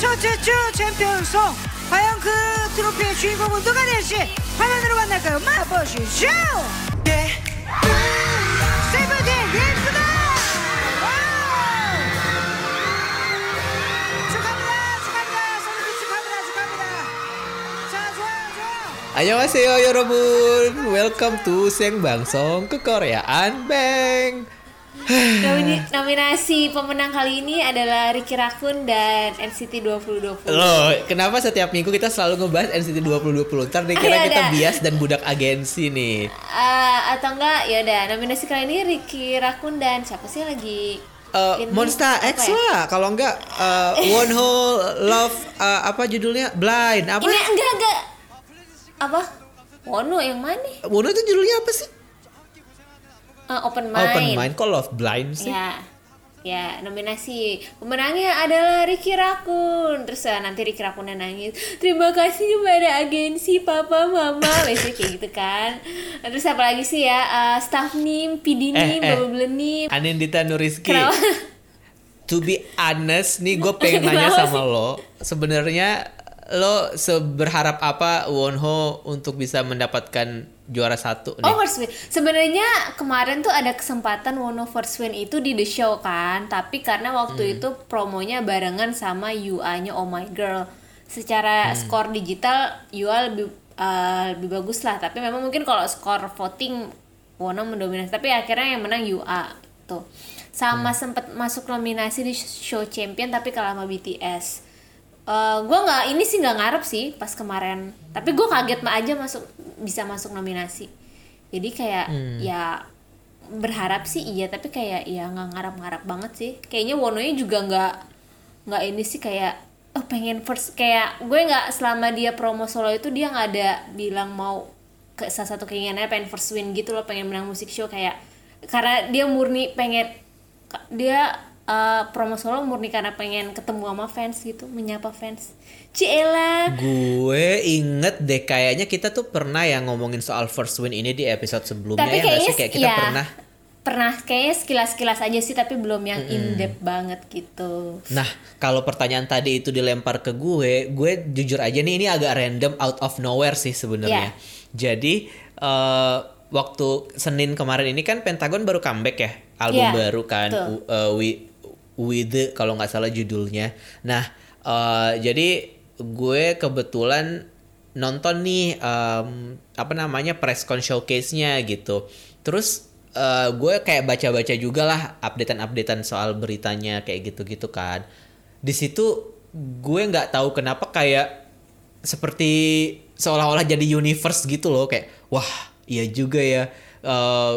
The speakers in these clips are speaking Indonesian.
첫째 주 챔피언송. 과연 그 트로피의 주인공은 누가 될지 화면으로 만날까요? 만나보시죠 세븐틴 예쁘다! 축하합니다 축하합니다. 세븐틴 축하합니다 축하합니다. 자 좋아요 좋아요 Annyeonghaseyo 여러분. Welcome to Seng Bangsong Kekoreaan Bang Nomini- nominasi pemenang kali ini adalah Ricky Rakun dan NCT 2020. Loh, kenapa setiap minggu kita selalu ngebahas NCT 2020 Ntar dikira Ayo, kita bias dan budak agensi nih Eh, atau enggak ya udah nominasi kali ini Ricky Rakun dan siapa sih lagi ini? Monster X ya? lah Kalau enggak uh, Wonho Love eh, Apa judulnya? Blind Apa? Ini enggak enggak apa? Wono yang mana? Wonho itu judulnya apa sih? Eh, open mind. Open Mind Kok Love Blind sih? Ya. Ya, nominasi pemenangnya adalah Ricky Rakun. Terus eh, nanti Ricky Rakunnya nangis. Terima kasih kepada agensi papa mama. Biasanya kayak gitu kan. Terus apa lagi sih ya? Eh, staff nim, PD nim, Eh, eh. nim. Anindita Nuriski? To be honest nih gue pengen nanya sama lo Sebenarnya lo seberharap apa Wonho untuk bisa mendapatkan juara satu nih? Oh first win. Sebenarnya kemarin tuh ada kesempatan Wono first win itu di the show kan, tapi karena waktu itu promonya barengan sama UA-nya Oh My Girl. Secara skor digital UA lebih uh, lebih bagus lah, tapi memang mungkin kalau skor voting Wono mendominasi, tapi akhirnya yang menang UA tuh. Sama sempet masuk nominasi di show champion tapi kalah sama BTS. Eh gue nggak ini sih nggak ngarep sih pas kemarin. Tapi gue kaget mah aja masuk bisa masuk nominasi. Jadi kayak ya berharap sih iya tapi kayak ya nggak ngarap-ngarap banget sih. Kayaknya Wononya juga nggak nggak ini sih kayak oh pengen first kayak gue nggak selama dia promo solo itu dia nggak ada bilang mau ke salah satu keinginannya pengen first win gitu loh pengen menang musik show kayak karena dia murni pengen dia eh, promo solo murni karena pengen ketemu sama fans gitu menyapa fans Ciela Gue inget deh kayaknya kita tuh pernah ya ngomongin soal first win ini di episode sebelumnya tapi ya kayaknya sih? Kayak kita ya, pernah. pernah kayaknya sekilas sekilas aja sih tapi belum yang in depth banget gitu Nah, kalau pertanyaan tadi itu dilempar ke gue, gue jujur aja nih ini agak random out of nowhere sih sebenarnya. Jadi eh, waktu Senin kemarin ini kan Pentagon baru comeback ya, album Iya, baru kan, betul. U- eh, Wi- With kalau nggak salah judulnya. Nah, eh, jadi gue kebetulan nonton nih em, apa namanya press con showcase-nya gitu. Terus eh, gue kayak baca-baca juga lah updatean-updatean soal beritanya kayak gitu-gitu kan. Di situ gue nggak tahu kenapa kayak seperti seolah-olah jadi universe gitu loh kayak wah iya juga ya. Eh,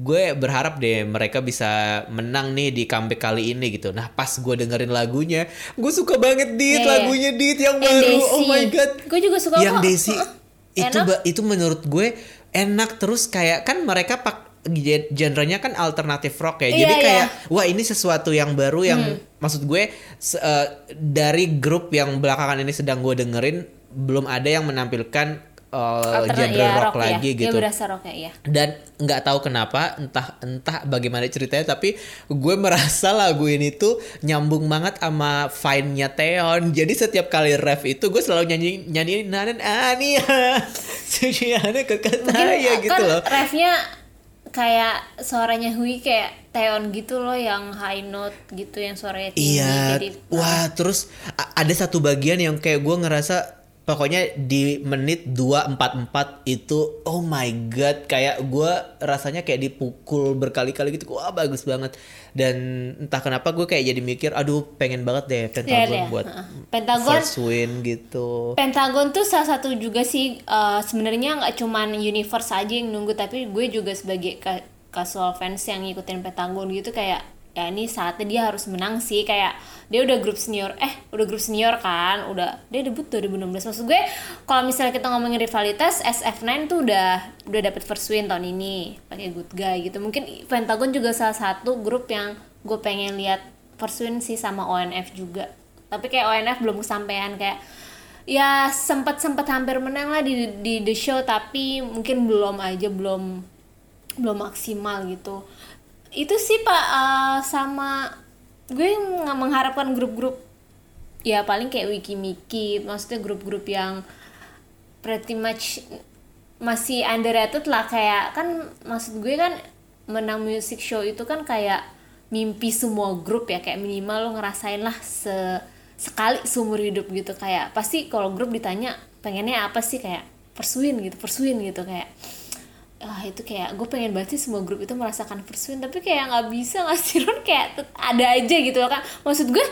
gue berharap deh mereka bisa menang nih di comeback kali ini gitu. Nah pas gue dengerin lagunya, gue suka banget dit Iya, iya. lagunya dit yang baru. Desi. Oh my god. Gue juga suka Yang kok. Desi itu Enak. itu menurut gue enak terus kayak kan mereka pak gen- genrenya kan alternatif rock ya. Iya, Jadi iya. kayak wah ini sesuatu yang baru yang maksud gue eh, dari grup yang belakangan ini sedang gue dengerin belum ada yang menampilkan eh, Alternate- genre ya, rock, ya. lagi Ya, gitu. berasa rock ya, iya. dan nggak tahu kenapa entah entah bagaimana ceritanya tapi gue merasa lagu ini tuh nyambung banget sama fine-nya Teon jadi setiap kali ref itu gue selalu nyanyi nyanyi nanen ania ke Mungkin saya kan gitu loh. refnya kayak suaranya Hui kayak Teon gitu loh yang high note gitu yang suaranya tinggi Iya, jadi wah terus ada satu bagian yang kayak gue ngerasa pokoknya di menit 244 itu oh my god kayak gue rasanya kayak dipukul berkali-kali gitu. Wah bagus banget. Dan entah kenapa gue kayak jadi mikir aduh pengen banget deh Pentagon deh, buat heeh. Pentagon- first win gitu. Pentagon tuh salah satu juga sih eh, sebenarnya nggak cuman universe aja yang nunggu tapi gue juga sebagai ka- casual fans yang ngikutin Pentagon gitu kayak ya ini saatnya dia harus menang sih. Kayak dia udah grup senior eh udah grup senior kan? Udah dia debut 2016 maksud gue kalau misalnya kita ngomongin rivalitas SF9 tuh udah udah dapet first win tahun ini pakai good guy gitu. Mungkin Pentagon juga salah satu grup yang gue pengen lihat first win sih sama ONF juga. Tapi kayak ONF belum kesampaian kayak ya sempat sempat hampir menang lah di di the show tapi mungkin belum aja belum belum maksimal gitu itu sih pak eh, sama gue nggak mengharapkan grup-grup ya paling kayak Wiki Miki maksudnya grup-grup yang pretty much masih underrated lah. Kayak kan maksud gue kan menang music show itu kan kayak mimpi semua grup ya. Kayak minimal lo ngerasain lah se sekali seumur hidup gitu. Kayak pasti kalau grup ditanya pengennya apa sih? Kayak Pursuin gitu Pursuin gitu. Kayak ah itu kayak gue pengen banget sih semua grup itu merasakan Pursuin tapi kayak nggak bisa nggak sih Ron? Kayak ada aja gitu loh kan maksud gue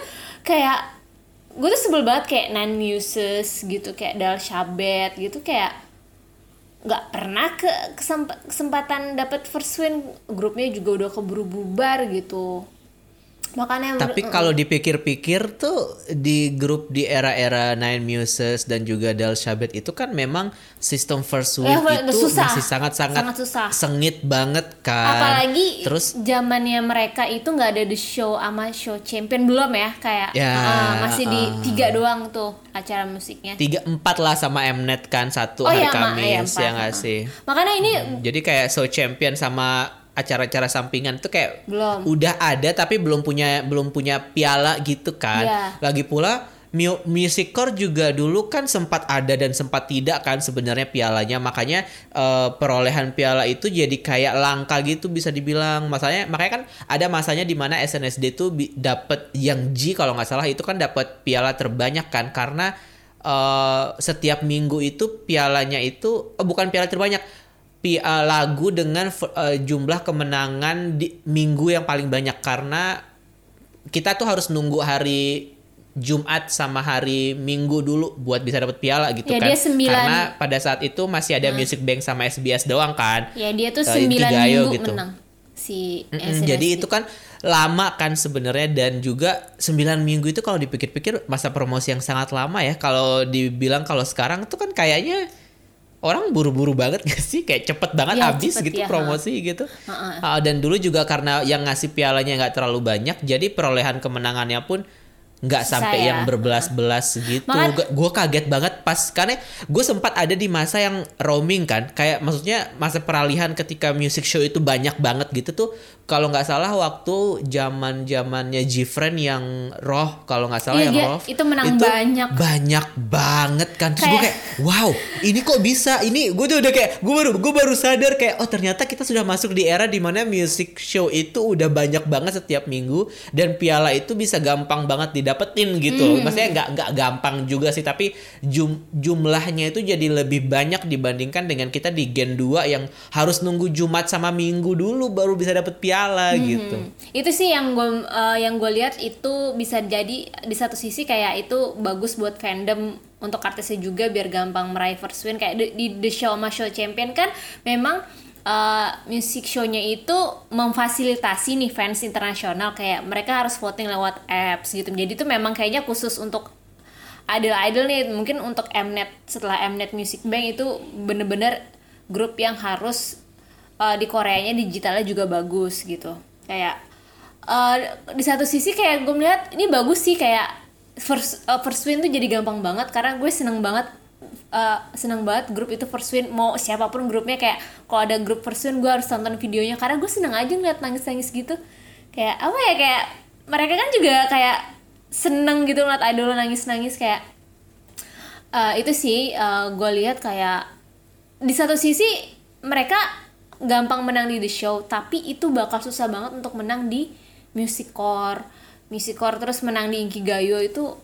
kayak gue tuh sebel banget kayak Nine Muses gitu kayak Dal Shabet gitu kayak nggak pernah ke kesemp- kesempatan dapat first win. Grupnya juga udah keburu bubar gitu makanya Tapi kalau dipikir-pikir tuh di grup di era-era Nine Muses dan juga Dal Shabet itu kan memang sistem first week Ya, udah itu susah. masih sangat-sangat sengit banget kan. apalagi terus zamannya mereka itu nggak ada the show sama show champion belum ya kayak Ya, uh, masih di uh. tiga doang tuh acara musiknya tiga empat lah sama Mnet kan satu Oh hari iya, iya, Kamis empat, ya nggak uh. sih. makanya ini Jadi kayak show champion sama acara-acara sampingan tuh kayak Belum. udah ada tapi belum punya belum punya piala gitu kan. Iya. Lagi pula mu- Music Core juga dulu kan sempat ada dan sempat tidak kan sebenarnya pialanya makanya eh, perolehan piala itu jadi kayak langka gitu bisa dibilang masanya makanya kan ada masanya di mana SNSD tuh dapat yang G kalau nggak salah itu kan dapat piala terbanyak kan karena eh, setiap minggu itu pialanya itu eh, bukan piala terbanyak eh, lagu dengan eh, jumlah kemenangan di minggu yang paling banyak karena kita tuh harus nunggu hari Jumat sama hari Minggu dulu buat bisa dapat piala gitu Ya, kan. dia sembilan- Karena pada saat itu masih ada Music Bank sama SBS doang kan. ya dia tuh Eh, sembilan Inkigayo minggu gitu. menang si Mm-mm, SNSD. jadi itu kan lama kan sebenarnya dan juga 9 minggu itu kalau dipikir-pikir masa promosi yang sangat lama ya. Kalau dibilang kalau sekarang tuh kan kayaknya orang buru-buru banget gak sih? Kayak cepet banget Iya, habis cepet, gitu ya, promosi gitu. Ha-ha. Ah, dan dulu juga karena yang ngasih pialanya nggak terlalu banyak, jadi perolehan kemenangannya pun nggak sampai Saya. yang berbelas-belas gitu. Gue kaget banget pas karena gue sempat ada di masa yang roaming kan, kayak maksudnya masa peralihan ketika music show itu banyak banget gitu tuh. Kalau nggak salah waktu zaman zamannya Gfriend yang Roh, kalau nggak salah Iya, yang dia- Roh itu menang banyak. banyak banget kan. Terus gue Kayak- kayak wow ini kok bisa ini gue tuh udah kayak gue baru gue baru sadar kayak oh ternyata kita sudah masuk di era di mana music show itu udah banyak banget setiap minggu dan piala itu bisa gampang banget didapetin gitu Hmm. maksudnya nggak nggak gampang juga sih tapi jum, jumlahnya itu jadi lebih banyak dibandingkan dengan kita di Gen 2 yang harus nunggu Jumat sama Minggu dulu baru bisa dapet piala gitu Hmm. Itu sih yang gue yang gue lihat itu bisa jadi di satu sisi kayak itu bagus buat fandom untuk artisnya juga biar gampang meraih first win kayak di, di The Show sama Show Champion kan memang uh, music show-nya itu memfasilitasi nih fans internasional kayak mereka harus voting lewat apps gitu. Jadi itu memang kayaknya khusus untuk idol-idol nih mungkin untuk Mnet setelah Mnet Music Bank itu bener-bener grup yang harus uh, di Koreanya digitalnya juga bagus gitu. Kayak uh, di satu sisi kayak gue melihat ini bagus sih kayak first uh, first win tuh jadi gampang banget karena gue seneng banget uh, seneng banget grup itu first win. Mau siapa pun grupnya kayak kalau ada grup first win gue harus tonton videonya karena gue seneng aja ngeliat nangis nangis gitu. Kayak apa ya kayak mereka kan juga kayak seneng gitu ngeliat idol nangis nangis kayak uh, itu sih gue lihat kayak di satu sisi mereka gampang menang di the show tapi itu bakal susah banget untuk menang di music core. Music core terus menang di Inkigayo itu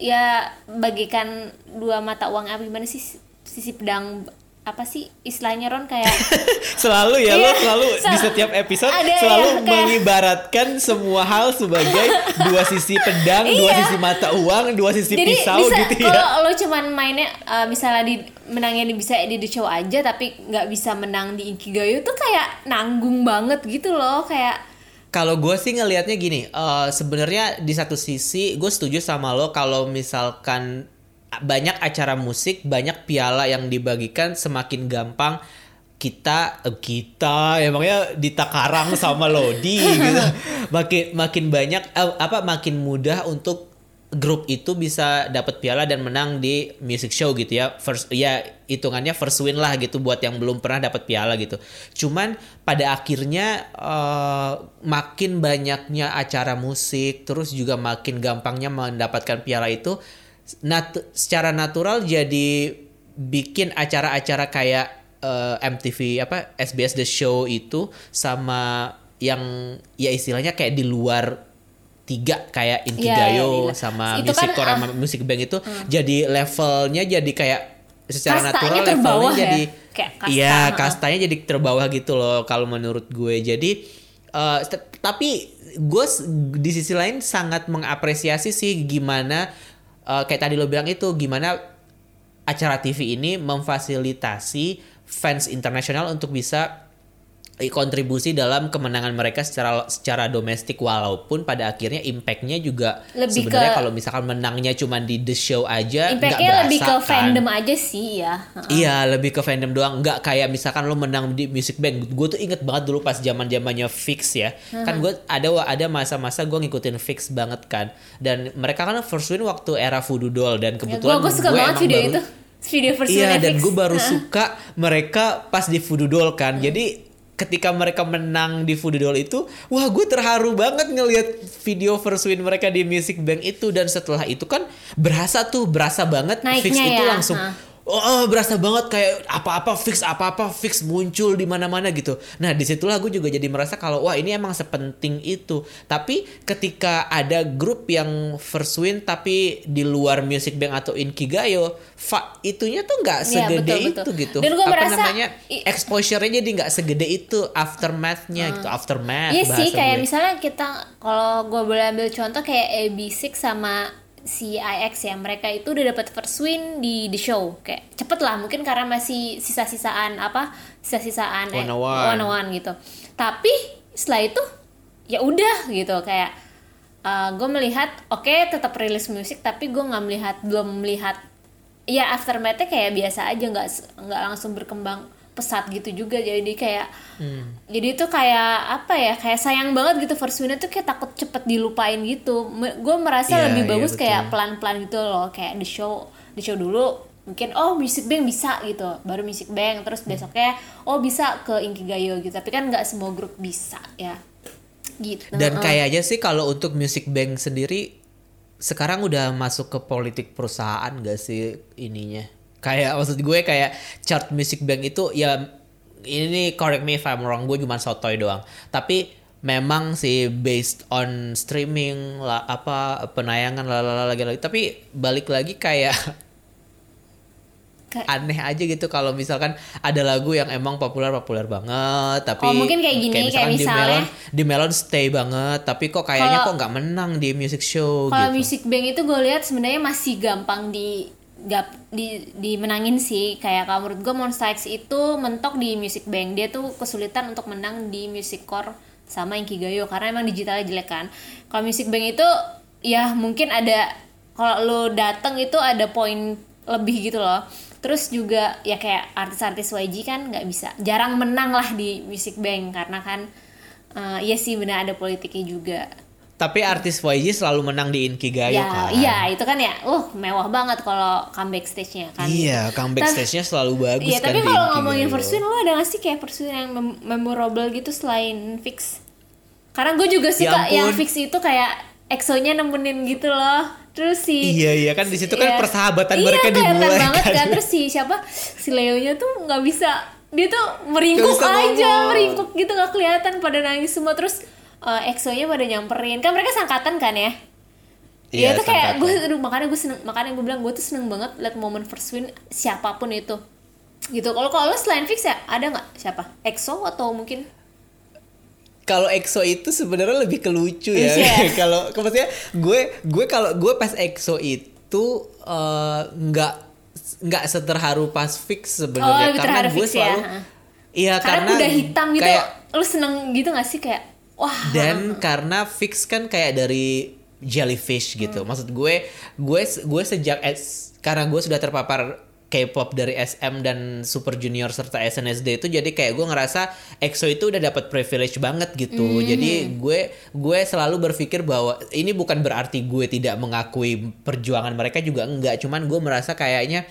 ya bagikan dua mata uang apa gimana sih sisi pedang apa sih istilahnya Ron kayak selalu ya lo Iya, selalu di setiap episode ada selalu yang kayak- mengibaratkan semua hal sebagai dua sisi pedang, dua Iya. sisi mata uang, dua sisi jadi pisau bisa gitu ya. kalau lo cuman mainnya uh, misalnya di menangnya di bisa di the show aja tapi nggak bisa menang di Inkigayo tuh kayak nanggung banget gitu loh kayak Kalau gue sih ngelihatnya gini, eh, sebenarnya di satu sisi gue setuju sama lo kalau misalkan banyak acara musik, banyak piala yang dibagikan semakin gampang kita eh, kita emangnya Dita Karang sama Lodi gitu. Makin makin banyak eh, apa makin mudah untuk grup itu bisa dapat piala dan menang di music show gitu ya. First ya hitungannya first win lah gitu buat yang belum pernah dapat piala gitu. Cuman pada akhirnya eh, makin banyaknya acara musik terus juga makin gampangnya mendapatkan piala itu nat secara natural jadi bikin acara-acara kayak eh, MTV apa SBS The Show itu sama yang ya istilahnya kayak di luar tiga kayak Inkigayo Iya, iya, sama Itu Music kan, Core ah. sama Music Bank itu jadi levelnya jadi kayak secara natural levelnya ya? jadi Kayak kasta, iya kastanya jadi terbawah gitu loh kalau menurut gue jadi eh, tet- tapi gue di sisi lain sangat mengapresiasi sih gimana eh, kayak tadi lo bilang itu gimana acara TV ini memfasilitasi fans internasional untuk bisa kontribusi dalam kemenangan mereka secara secara domestik walaupun pada akhirnya impactnya juga Lebih sebenarnya ke- kalau misalkan menangnya cuma di the show aja Impactnya lebih ke kan. fandom aja sih ya. Heeh. Iya lebih ke fandom doang nggak kayak misalkan lo menang di Music Bank gue tuh inget banget dulu pas zaman zamannya fix ya kan gue ada ada masa-masa gue ngikutin fix banget kan dan mereka kan first win waktu era Voodoo Doll dan Ya, kebetulan gue suka banget video baru- itu. Video versi Iya dan gue baru Heeh. suka mereka pas di Voodoo Doll kan. Jadi ketika mereka menang di Voodoo Doll itu, wah gue terharu banget ngelihat video first win mereka di Music Bank itu dan setelah itu kan berasa tuh berasa banget Naiknya fix itu ya, langsung ha. Oh, oh, berasa banget kayak apa-apa fix apa-apa fix muncul di mana-mana gitu. Nah di situlah gue juga jadi merasa kalau wah ini emang sepenting itu. Tapi ketika ada grup yang first win tapi di luar Music Bank atau Inkigayo, fa itunya tuh nggak Iya, segede betul, itu betul. gitu. Dan gua Apa merasa namanya exposure-nya jadi nggak segede itu aftermath-nya gitu aftermath. Iya sih, kayak gue. misalnya kita kalau gue boleh ambil contoh kayak AB6 sama CIX ya, mereka itu udah dapat first win di the show, kayak cepet lah, mungkin karena masih sisa-sisaan apa, sisa-sisaan eh, 101. 101 gitu. Tapi setelah itu ya udah gitu kayak gue melihat oke tetap rilis musik tapi gue nggak melihat belum melihat ya aftermathnya kayak biasa aja nggak nggak langsung berkembang pesat gitu juga. Jadi kayak jadi itu kayak apa ya kayak sayang banget gitu. First winnya tuh kayak takut cepet dilupain gitu. Gue merasa Iya, lebih iya, bagus kayak betul. pelan-pelan gitu loh. Kayak the show the show dulu mungkin oh music bank bisa gitu. Baru music bank terus besoknya oh bisa ke Inkigayo gitu. Tapi kan nggak semua grup bisa ya. Gitu. Dan Heeh. kayaknya sih kalau untuk Music Bank sendiri sekarang udah masuk ke politik perusahaan gak sih ininya? Kayak maksud gue kayak chart Music Bank itu ya ini nih correct me if I'm wrong, gue cuma sotoy doang. Tapi memang sih based on streaming lah apa penayangan lalala lagi lagi tapi balik lagi kayak Kayak- aneh aja gitu kalau misalkan ada lagu yang emang populer populer banget tapi Oh, mungkin kayak gini, kayak misalkan misalnya- di Melon di Melon stay banget tapi kok kayaknya Kalau- kok nggak menang di music show Kalau gitu Music Bank itu gue lihat sebenarnya masih gampang di gap di dimenangin sih. Kayak kalau menurut gue Monsta X itu mentok di Music Bank. Dia tuh kesulitan untuk menang di Music Core sama Inkigayo karena emang digitalnya jelek kan. Kalau Music Bank itu ya mungkin ada kalau lo dateng itu ada poin lebih gitu loh. Terus juga ya kayak artis-artis YG kan nggak bisa jarang menang lah di Music Bank karena kan eh, iya sih benar ada politiknya juga tapi artis YG selalu menang di Inkigayo ya kan? iya itu kan ya uh mewah banget kalau comeback stage-nya kan? Iya comeback Tapi- stage-nya selalu bagus iya kan tapi di kalau ngomongin first win lo ada gak sih kayak first win yang mem- memorable gitu selain fix? Karena gue juga suka Ya yang fix itu kayak EXO-nya nemenin gitu loh. Terus si iya iya kan di situ kan Iya. persahabatan iya, mereka dimulai banget kan? kan? Terus si siapa? Si Leo-nya tuh nggak bisa dia tuh meringkuk aja ngomong. meringkuk gitu nggak kelihatan pada nangis semua. Terus eh, EXO-nya pada nyamperin. Kan mereka sangkatan kan ya? Iya itu kayak gue aduh, makanya gue seneng makanya gue bilang gue tuh seneng banget liat momen first win siapa pun itu. Gitu. Kalau kalau selain fix ya ada nggak? Siapa? EXO atau mungkin? Kalau EXO itu sebenarnya lebih ke lucu ya. Iya. kalau maksudnya gue gue kalau gue pas EXO itu eh, nggak nggak seterharu pas fix Oh, sebenarnya lebih karena gue Fix ya. selalu iya karena, karena, udah hitam gitu kayak lo seneng gitu gak sih? Kayak wah dan karena fix kan kayak dari jellyfish gitu. Hmm. Maksud gue gue gue sejak es- karena gue sudah terpapar K-pop dari SM dan Super Junior serta SNSD itu jadi kayak gue ngerasa EXO itu udah dapat privilege banget gitu. Jadi gue gue selalu berpikir bahwa ini bukan berarti gue tidak mengakui perjuangan mereka juga enggak, cuman gue merasa kayaknya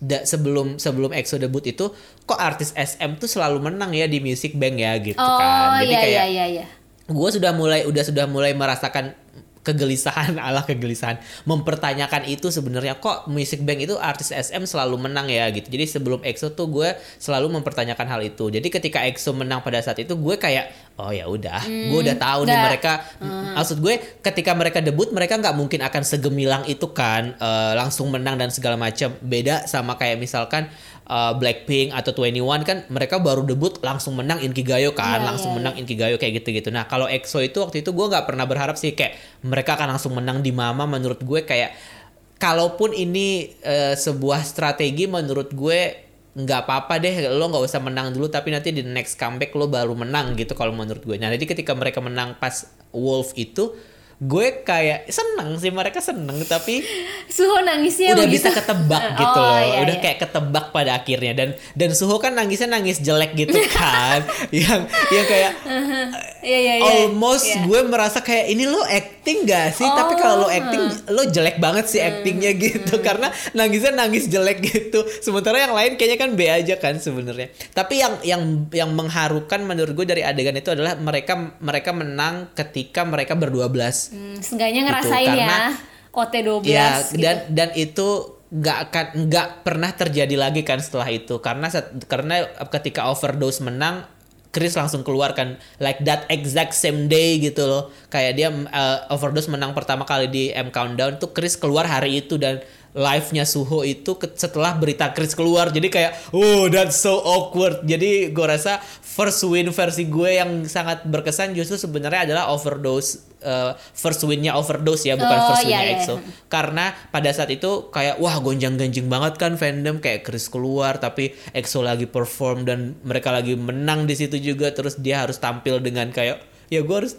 da, sebelum sebelum EXO debut itu kok artis SM tuh selalu menang ya di Music Bank ya gitu oh kan. Jadi iya kayak iya iya iya gue sudah mulai udah sudah mulai merasakan kegelisahan ala kegelisahan mempertanyakan itu sebenarnya kok Music Bank itu artis SM selalu menang ya gitu. Jadi sebelum EXO tuh gue selalu mempertanyakan hal itu. Jadi ketika EXO menang pada saat itu gue kayak oh ya udah gue udah tahu nih mereka. Maksud gue ketika mereka debut mereka nggak mungkin akan segemilang itu kan eh, langsung menang dan segala macam. Beda sama kayak misalkan eh, Blackpink atau 21 kan mereka baru debut langsung menang Inkigayo kan Iya, langsung iya, menang Inkigayo kayak gitu-gitu. Nah kalau EXO itu waktu itu gue nggak pernah berharap sih kayak mereka akan langsung menang di Mama. Menurut gue kayak kalaupun ini eh, sebuah strategi menurut gue nggak apa-apa deh lo nggak usah menang dulu tapi nanti di next comeback lo baru menang gitu kalau menurut gue. Nah jadi ketika mereka menang pas Wolf itu gue kayak seneng sih mereka seneng tapi Suho nangisnya udah begitu. bisa ketebak Oh, gitu loh iya, udah iya. kayak ketebak pada akhirnya dan dan Suho kan nangisnya nangis jelek gitu kan yang yang kayak Iya iya iya. almost Iya. gue merasa kayak ini lo acting gak sih tapi kalau lo Oh, acting lo jelek banget sih actingnya gitu karena nangisnya nangis jelek gitu sementara yang lain kayaknya kan B aja kan sebenarnya tapi yang yang yang mengharukan menurut gue dari adegan itu adalah mereka mereka menang ketika mereka berdua belas Hmm, seenggaknya ngerasain Gitu, karena- ya. OT12 Ya gitu. dan dan itu nggak akan nggak pernah terjadi lagi kan setelah itu karena set- karena ketika overdose menang Chris langsung keluar kan like that exact same day gitu loh. Kayak dia uh, overdose menang pertama kali di M Countdown tuh Chris keluar hari itu dan live-nya Suho itu ke- setelah berita Chris keluar. Jadi kayak oh that's so awkward. Jadi gue rasa first win versi gue yang sangat berkesan justru sebenarnya adalah overdose uh, first winnya overdose ya bukan Oh, first iya, winnya iya. EXO. Karena pada saat itu kayak wah gonjang-ganjing banget kan fandom. Kayak Chris keluar tapi EXO lagi perform dan mereka lagi menang di situ juga. Terus dia harus tampil dengan kayak ya gue harus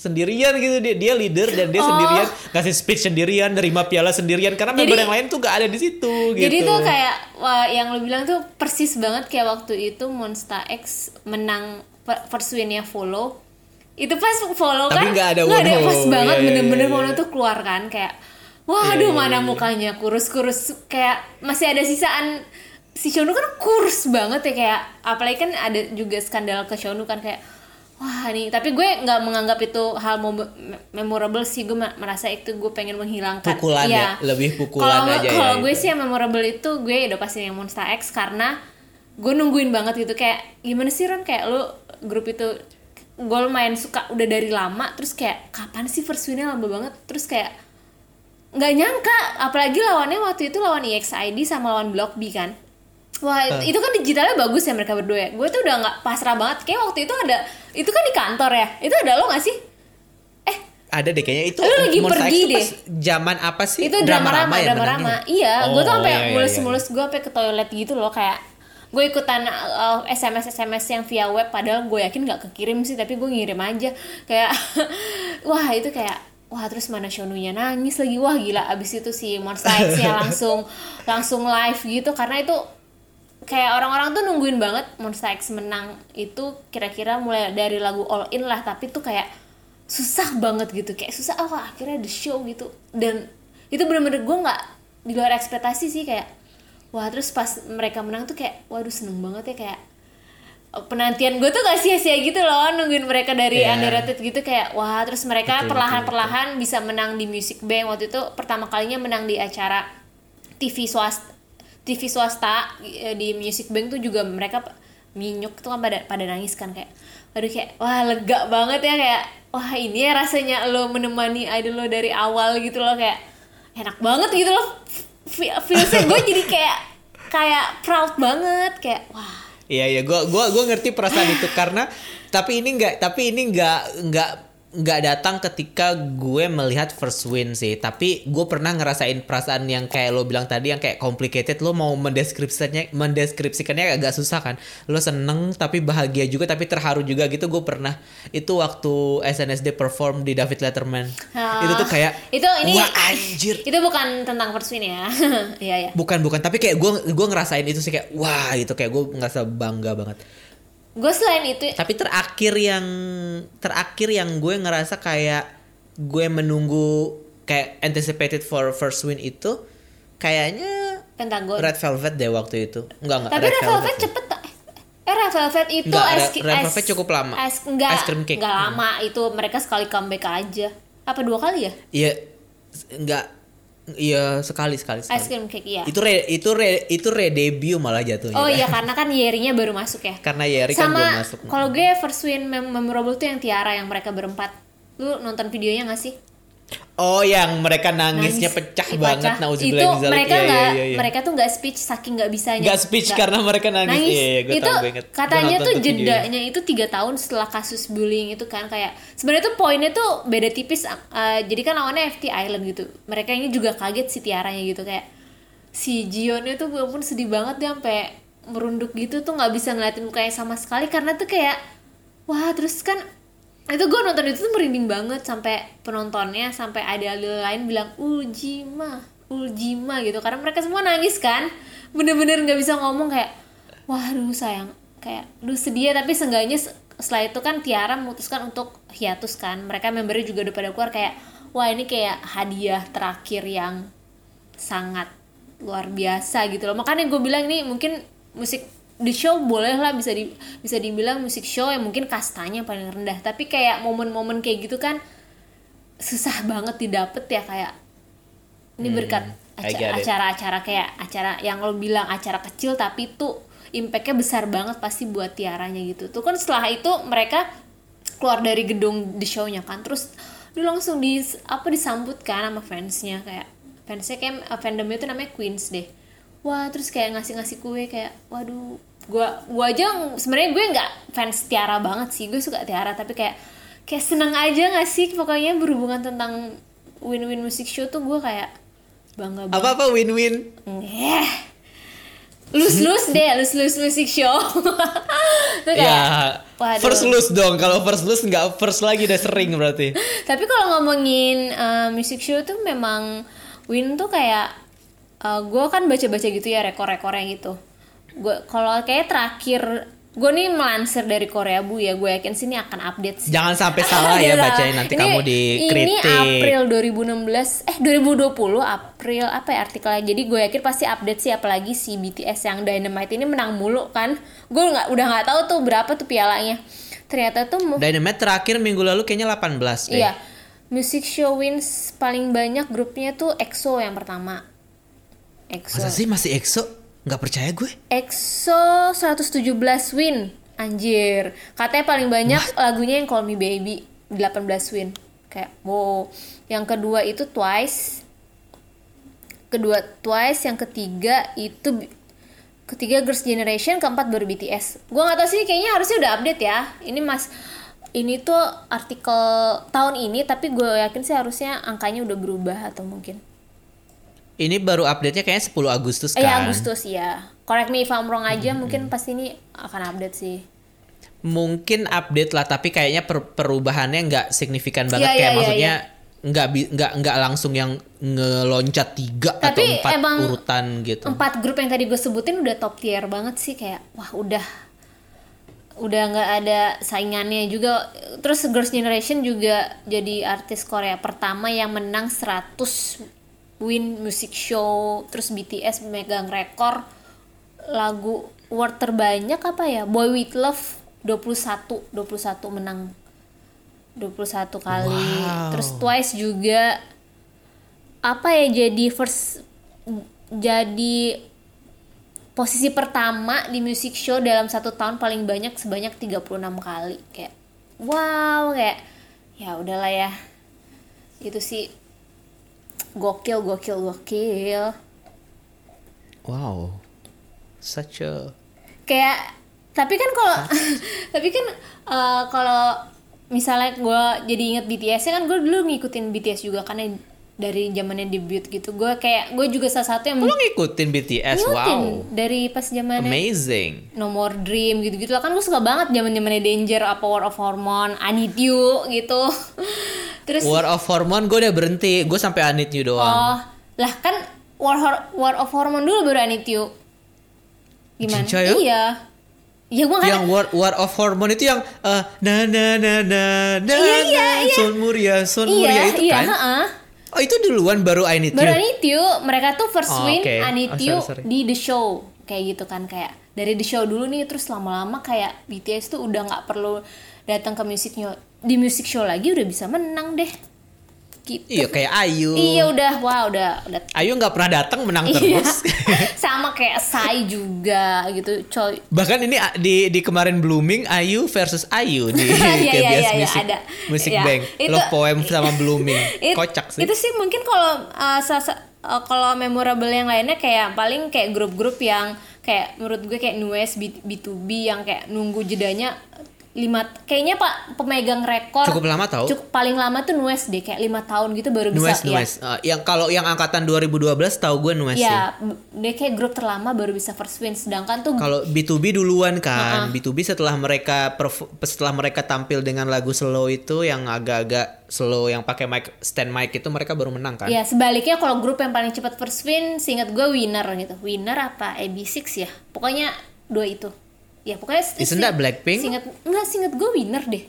sendirian gitu dia dia leader dan dia Oh. sendirian ngasih speech sendirian nerima piala sendirian karena member Jadi- yang lain tuh gak ada di situ gitu Jadi tuh kayak wah yang lu bilang tuh persis banget kayak waktu itu Monster X menang first win-nya follow. Itu pas follow Tapi kan nggak ada nggak Wonho. pas banget Iya, iya, bener-bener iya, Wonho iya. tuh keluar kan kayak wah aduh mana mukanya kurus-kurus kayak masih ada sisaan si Shonu kan kurus banget ya kayak apalagi kan ada juga skandal ke Shonu kan kayak wah nih tapi gue nggak menganggap itu hal mem- memorable sih. Gue merasa itu gue pengen menghilangkan. Pukulan ya, Iya. lebih pukulan Kalau- aja ya kalau gue itu. sih yang memorable itu gue udah pasti yang Monster X karena gue nungguin banget gitu. Kayak gimana sih Ron kayak lu grup itu gue lumayan suka udah dari lama terus kayak kapan sih first winnya? Lama banget. Terus kayak nggak nyangka. Apalagi lawannya waktu itu lawan EXID sama lawan Block B kan Wah itu kan digitalnya bagus ya mereka berdua ya. Gue tuh udah nggak pasrah banget. Kayak waktu itu ada Itu kan di kantor ya. Itu ada lo gak sih? Eh. Ada deh kayaknya itu Lu lagi Monster pergi deh. zaman apa sih? Itu drama rama ya drama rama. iya gue tuh Oh, sampai iya, iya, mulus iya. mulus gue sampai ke toilet gitu loh kayak gue ikutan uh, sms sms yang via web padahal gue yakin nggak kekirim sih tapi gue ngirim aja. Kayak wah itu kayak wah terus mana Shonunya nangis lagi. Wah gila abis itu si Monster X nya langsung langsung live gitu. Karena itu kayak orang-orang tuh nungguin banget Monster X menang itu kira-kira mulai dari lagu All In lah tapi tuh kayak susah banget gitu kayak susah oh akhirnya the show gitu. Dan itu bener-bener gue nggak di luar ekspektasi sih kayak wah terus pas mereka menang tuh kayak waduh seneng banget ya kayak eh, penantian gue tuh gak sia-sia gitu loh nungguin mereka dari Iya. underrated gitu kayak wah terus mereka perlahan-perlahan bisa menang di Music Bank. Waktu itu pertama kalinya menang di acara TV swasta TV swasta eh, di Music Bank tuh juga mereka minyuk tuh kan pada pada nangis kan kayak aduh kayak wah lega banget ya kayak wah ini ya rasanya lo menemani idol lo dari awal gitu loh kayak enak banget gitu loh Fe- feelsnya. Gue jadi kayak kayak proud banget kayak wah. Iya iya, gua gua gua ngerti perasaan itu karena tapi ini nggak tapi ini nggak nggak nggak datang ketika gue melihat first win sih. Tapi gue pernah ngerasain perasaan yang kayak lo bilang tadi yang kayak complicated. Lo mau mendeskripsikannya mendeskripsikannya agak susah kan? Lo seneng tapi bahagia juga tapi terharu juga gitu. Gue pernah itu waktu SNSD perform di David Letterman. Ah, itu tuh kayak itu ini wah anjir. itu bukan tentang first win ya. Iya ya bukan bukan. Tapi kayak gue gue ngerasain itu sih kayak wah itu kayak gue ngerasa bangga banget gue selain itu tapi terakhir yang terakhir yang gue ngerasa kayak gue menunggu kayak anticipated for first win itu kayaknya Pentagon Red Velvet deh waktu itu enggak enggak tapi Red Velvet deh. cepet eh Red Velvet itu Nggak, es, Red- Red Velvet cukup lama. es, enggak, Ice cream cake. enggak lama itu mereka sekali comeback aja apa dua kali ya iya enggak iya sekali sekali, sekali. ice cream cake iya. Itu re, itu re, itu re debut malah jatuhnya. Oh iya karena kan Yerinya baru masuk ya? Karena Yeri kan belum masuk. kalau gue first win mem- memorable tuh yang Tiara yang mereka berempat. Lu nonton videonya gak sih oh yang mereka nangisnya Nangis, pecah ih, banget pecah. nauzubillah itu mereka Iya, iya, nggak iya, iya. mereka tuh nggak speech saking nggak bisanya Nggak speech karena mereka nangis. Iya, iya, gue itu tahu, katanya tuh tuh videonya. jedanya itu tiga tahun setelah kasus bullying itu kan kayak sebenarnya tuh poinnya tuh beda tipis uh, jadi kan lawannya FT Island gitu mereka ini juga kaget si Tiaranya gitu kayak si Jionnya tuh gue pun sedih banget dia sampai merunduk gitu tuh nggak bisa ngeliatin mukanya sama sekali karena tuh kayak wah terus kan itu gue nonton itu tuh merinding banget sampai penontonnya sampai ada lain bilang Uljima Uljima gitu. Karena mereka semua nangis kan. Bener-bener nggak bisa ngomong kayak waduh sayang. Kayak duh sedih ya tapi seenggaknya se- setelah itu kan Tiara memutuskan untuk hiatus kan. Mereka membernya juga udah pada keluar kayak wah ini kayak hadiah terakhir yang sangat luar biasa gitu loh. Makanya gue bilang ini mungkin musik di show boleh lah bisa di bisa dibilang musik show yang mungkin kastanya paling rendah. Tapi kayak momen-momen kayak gitu kan susah banget didapet ya kayak ini berkat Hmm, it. acara-acara kayak acara yang lo bilang acara kecil tapi tuh impactnya besar banget pasti buat tiaranya gitu. Tuh kan setelah itu mereka keluar dari gedung di show-nya kan terus dia langsung di apa disambut kan sama fansnya kayak fansnya kayak uh, fandomnya tuh namanya Queens deh. Wah terus kayak ngasih-ngasih kue kayak waduh gua gua aja sebenarnya gue nggak fans Tiara banget sih gue suka Tiara tapi kayak kayak seneng aja gak sih pokoknya berhubungan tentang win-win music show tuh gue kayak bangga banget apa apa win-win Eh, lus-lus deh, lus-lus musik show. Tuh kayak, ya waduh. first lose dong kalau first lose nggak first lagi udah sering berarti Tapi kalau ngomongin uh, music show tuh memang Win tuh kayak uh, gue kan baca-baca gitu ya rekor-rekornya gitu. Gue kalau kayak terakhir gue nih melansir dari Korea Bu ya, gue yakin sini akan update sih. jangan sampai salah ya bacain nanti Ini- kamu Ini dikritik April 2016 eh 2020 April apa ya artikelnya. Jadi gue yakin pasti update sih apalagi si BTS yang Dynamite ini menang mulu kan. Gue nggak udah nggak tahu tuh berapa tuh pialanya. Ternyata tuh Dynamite terakhir minggu lalu kayaknya 18 deh iya. Music show wins paling banyak grupnya tuh EXO yang pertama. EXO. masa sih masih EXO nggak percaya gue EXO 117 win. Anjir. Katanya paling banyak lagunya yang Call Me Baby 18 win. Kayak wow. Yang kedua itu Twice. Kedua Twice, yang ketiga itu ketiga Girls Generation, keempat baru BTS. Gua nggak tahu sih kayaknya harusnya udah update ya. Ini Mas ini tuh artikel tahun ini tapi gue yakin sih harusnya angkanya udah berubah atau mungkin ini baru update nya kayaknya 10 Agustus kan Eh Agustus ya. Correct me if I'm wrong aja mungkin pasti ini akan update sih. mungkin update lah tapi kayaknya per- perubahannya nggak signifikan banget Iya, kayak iya, iya, maksudnya nggak bi- nggak nggak langsung yang ngeloncat tiga atau Tapi empat emang urutan gitu Empat grup yang tadi gue sebutin udah top tier banget sih kayak wah udah udah nggak ada saingannya juga. Terus Girls Generation juga jadi artis Korea pertama yang menang 100 win music show. Terus BTS megang rekor lagu award terbanyak apa ya? Boy With Love 21 21 menang 21 kali. Wow. Terus Twice juga apa ya jadi first jadi posisi pertama di music show dalam satu tahun paling banyak sebanyak 36 kali kayak wow kayak ya udahlah ya itu sih gokil gokil gokil. Wow. Such a kayak tapi kan kalau tapi kan eh, kalau misalnya gue jadi inget BTS kan gue dulu ngikutin BTS juga karena dari zamannya debut gitu gue kayak gue juga salah satu yang Lo ngikutin BTS, ngikutin wow. dari pas zamannya Amazing. No More Dream gitu-gitu lah kan gue suka banget zaman zamannya Danger apa War of Hormone I Need You gitu terus War of Hormone gue udah berhenti, gue sampai I Need You doang. oh lah kan War Hor- War of Hormone dulu baru I Need You gimana Cinca ya? iya ya gue kan yang War, War of Hormone itu yang eh, na na na na na Iya, iya, na iya. Son Muria Son iya Muria itu iya kan heeh. Oh itu duluan baru I Need baru I Need You mereka tuh first Oh, win oke. I Need Oh, You sorry, sorry. di The Show kayak gitu kan kayak dari The Show dulu nih terus lama-lama kayak BTS tuh udah nggak perlu datang ke musiknya di music show lagi udah bisa menang deh gitu iya kayak Ayu. Iya udah, wah udah udah. Ayu nggak pernah datang menang Iya. terus. Sama kayak Sai juga gitu, coy. bahkan ini ah, di di kemarin Blooming Ayu versus Ayu di Iya, iya, iya, iya, Music ada. Music Iya. Bank. Itu- Love Poem sama Blooming. It- kocak sih. Itu sih mungkin kalau uh, uh, kalau memorable yang lainnya kayak paling kayak grup-grup yang kayak menurut gue kayak Nues B, B2B yang kayak nunggu jedanya lima kayaknya pak pemegang rekor Cukup lama tau. cukup paling lama tuh Nues deh kayak lima tahun gitu baru Nues bisa Nues Eh, yang kalau yang angkatan 2012 tahu gue Nues ya, ya dia kayak grup terlama baru bisa first win sedangkan tuh Kalau B2B duluan kan, B2B setelah mereka setelah mereka tampil dengan lagu slow itu yang agak-agak slow yang pakai mic stand mic itu mereka baru menang kan? Ya sebaliknya kalau grup yang paling cepat first win, seingat gue winner gitu. Winner apa AB6 ya? Pokoknya dua itu. Ya pokoknya Isn't that Blackpink? Seingat enggak seingat gue winner deh.